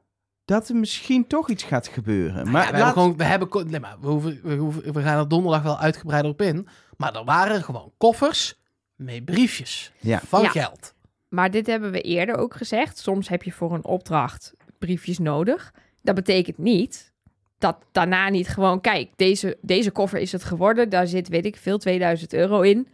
dat er misschien toch iets gaat gebeuren. Maar Maar we, laat- hebben gewoon, we, hebben, ko- nee, maar we, hoeven, we, hoeven, we gaan er donderdag wel uitgebreider op in. Maar er waren gewoon koffers met briefjes Ja. van Ja. geld. Maar dit hebben we eerder ook gezegd. Soms heb je voor een opdracht briefjes nodig. Dat betekent niet dat daarna niet gewoon... Kijk, deze, deze koffer is het geworden. Daar zit, weet ik veel, 2000 euro in.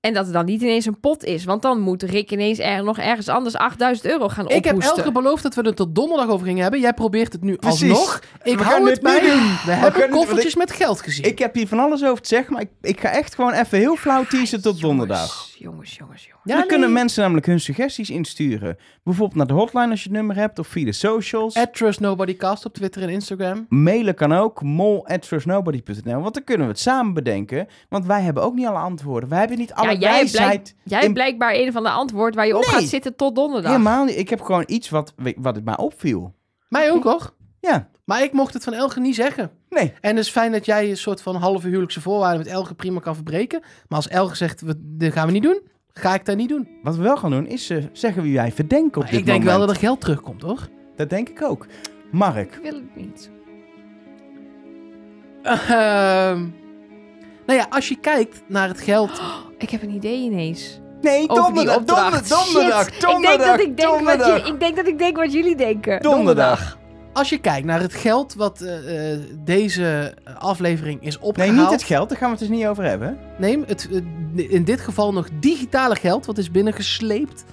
En dat er dan niet ineens een pot is. Want dan moet Rick ineens er, nog ergens anders 8000 euro gaan Ik heb ophoesten. Elge beloofd dat we het tot donderdag over gingen hebben. Jij probeert het nu Precies. alsnog. Ik We hou gaan het bij. doen. We hebben koffertjes met geld gezien. Ik heb hier van alles over te zeggen, maar ik, ik ga echt gewoon even heel flauw teasen tot donderdag. Jongens, jongens, jongens. Dan nee. kunnen mensen namelijk hun suggesties insturen. Bijvoorbeeld naar de hotline als je het nummer hebt, of via de socials. At Trust Nobody Cast op Twitter en Instagram. Mailen kan ook, mol.trustnobody.nl. Want dan kunnen we het samen bedenken. Want wij hebben ook niet alle antwoorden. Wij hebben niet alle Ja, jij blijk- wijsheid. jij in- blijkbaar een van de antwoord waar je op Nee. gaat zitten tot donderdag. Helemaal niet. Ik heb gewoon iets wat, wat het mij opviel. Mij ook hoor. Ja, Maar ik mocht het van Elge niet zeggen. nee. En het is fijn dat jij een soort van halve huwelijkse voorwaarden met Elge prima kan verbreken. Maar als Elge zegt, we, dit gaan we niet doen, ga ik dat niet doen. Wat we wel gaan doen, is eh, zeggen wie wij verdenken op Maar dit ik denk wel moment. dat er geld terugkomt hoor. Dat denk ik ook. Mark, Ik wil het niet. Ehm, nou ja, als je kijkt naar het geld. Ik heb een idee ineens. Nee, donderdag, donderdag, donderdag, donderdag, ik, denk dat ik, denk wat donderdag. je, ik denk dat ik denk wat jullie denken. Donderdag. Als je kijkt naar het geld wat eh, eh, deze aflevering is Nee, opgehaald. niet het geld, daar gaan we het dus niet over hebben. Nee, het, eh, in dit geval nog digitale geld wat is binnengesleept.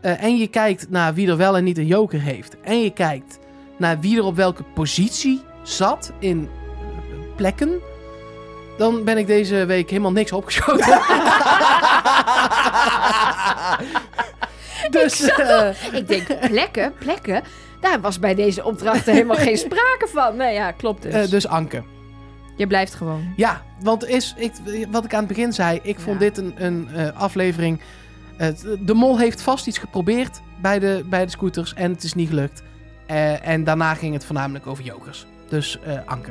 Eh, en je kijkt naar wie er wel en niet een joker heeft. En je kijkt naar wie er op welke positie zat in plekken. Dan ben ik deze week helemaal niks opgeschoten. dus Ik denk, plekken, plekken. Daar was bij deze opdrachten helemaal geen sprake van. Nee, ja, klopt dus. eh, dus Anke. Je blijft gewoon. Ja, want is, ik, wat ik aan het begin zei, ik vond Ja. dit een, een eh, aflevering. De mol heeft vast iets geprobeerd bij de, bij de scooters en het is niet gelukt. Eh, en daarna ging het voornamelijk over jokers. Dus eh Anke.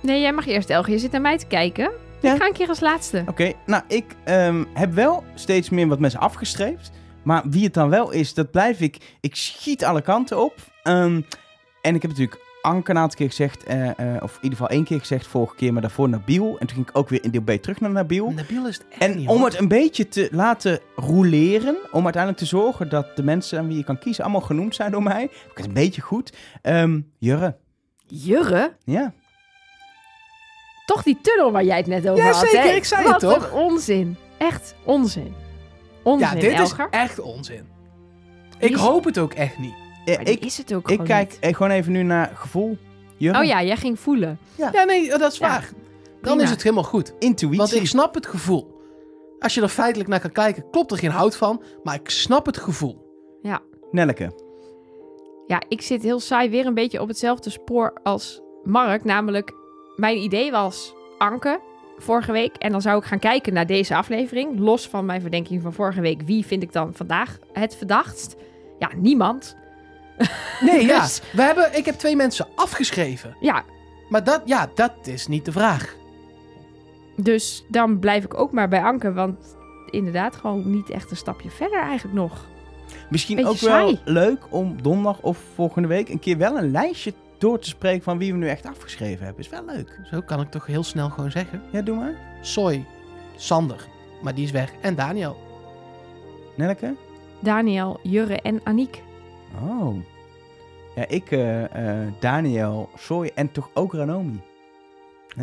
Nee, jij mag eerst, Elge. Je zit naar mij te kijken. Ja. Ik ga een keer als laatste. Oké, nou, ik ehm, heb wel steeds meer wat mensen afgestreept. Maar wie het dan wel is, dat blijf ik... Ik schiet alle kanten op. Ehm, En ik heb natuurlijk Anke een aantal keer gezegd, eh, eh, of in ieder geval één keer gezegd vorige keer, maar daarvoor Nabil. En toen ging ik ook weer in deel B terug naar Nabil. Nabil is het echt En niet, om het een beetje te laten roleren, om uiteindelijk te zorgen dat de mensen aan wie je kan kiezen allemaal genoemd zijn door mij. Heb ik het een beetje goed. Ehm Jurre, Jurre? ja. Toch die tunnel waar jij het net over Ja, had, zeker, hè? ik zei Wat het toch? een onzin. Echt onzin. Onzin, Ja, dit Elger. is echt onzin. Ik is- hoop het ook echt niet. Maar ik, is het ook ik gewoon kijk niet. eh, gewoon even nu naar gevoel. Oh ja, jij ging voelen. Ja, nee, dat is Ja. waar. Dan Prima. is het helemaal goed. intuïtie. Want ik snap het gevoel. Als je er feitelijk naar kan kijken, klopt er geen hout van. Maar ik snap het gevoel. Nelleke. Ja, ik zit heel saai weer een beetje op hetzelfde spoor als Mark. Namelijk, mijn idee was Anke vorige week. En dan zou ik gaan kijken naar deze aflevering. Los van mijn verdenking van vorige week. Wie vind ik dan vandaag het verdachtst? Ja, niemand. Nee, ja. Dus- We hebben, ik heb twee mensen afgeschreven. Ja, Maar dat, ja, dat is niet de vraag. dus dan blijf ik ook maar bij Anke. Want inderdaad, gewoon niet echt een stapje verder eigenlijk nog. Misschien Beetje ook wel saai. leuk om donderdag of volgende week een keer wel een lijstje door te spreken van wie we nu echt afgeschreven hebben. Is wel leuk. Zo kan ik toch heel snel gewoon zeggen. Ja, doe maar. Soy, Sander, maar die is weg. En Daniel. Nelleke? Daniel, Jurre en Aniek. Oh. Ja, ik, eh, eh, Daniel, Soy en toch ook Ranomi.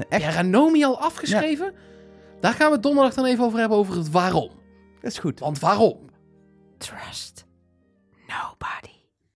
Echt, Ja, Ranomi al afgeschreven? Daar gaan we donderdag dan even over hebben, over het waarom. dat is goed. Want waarom? Trust nobody.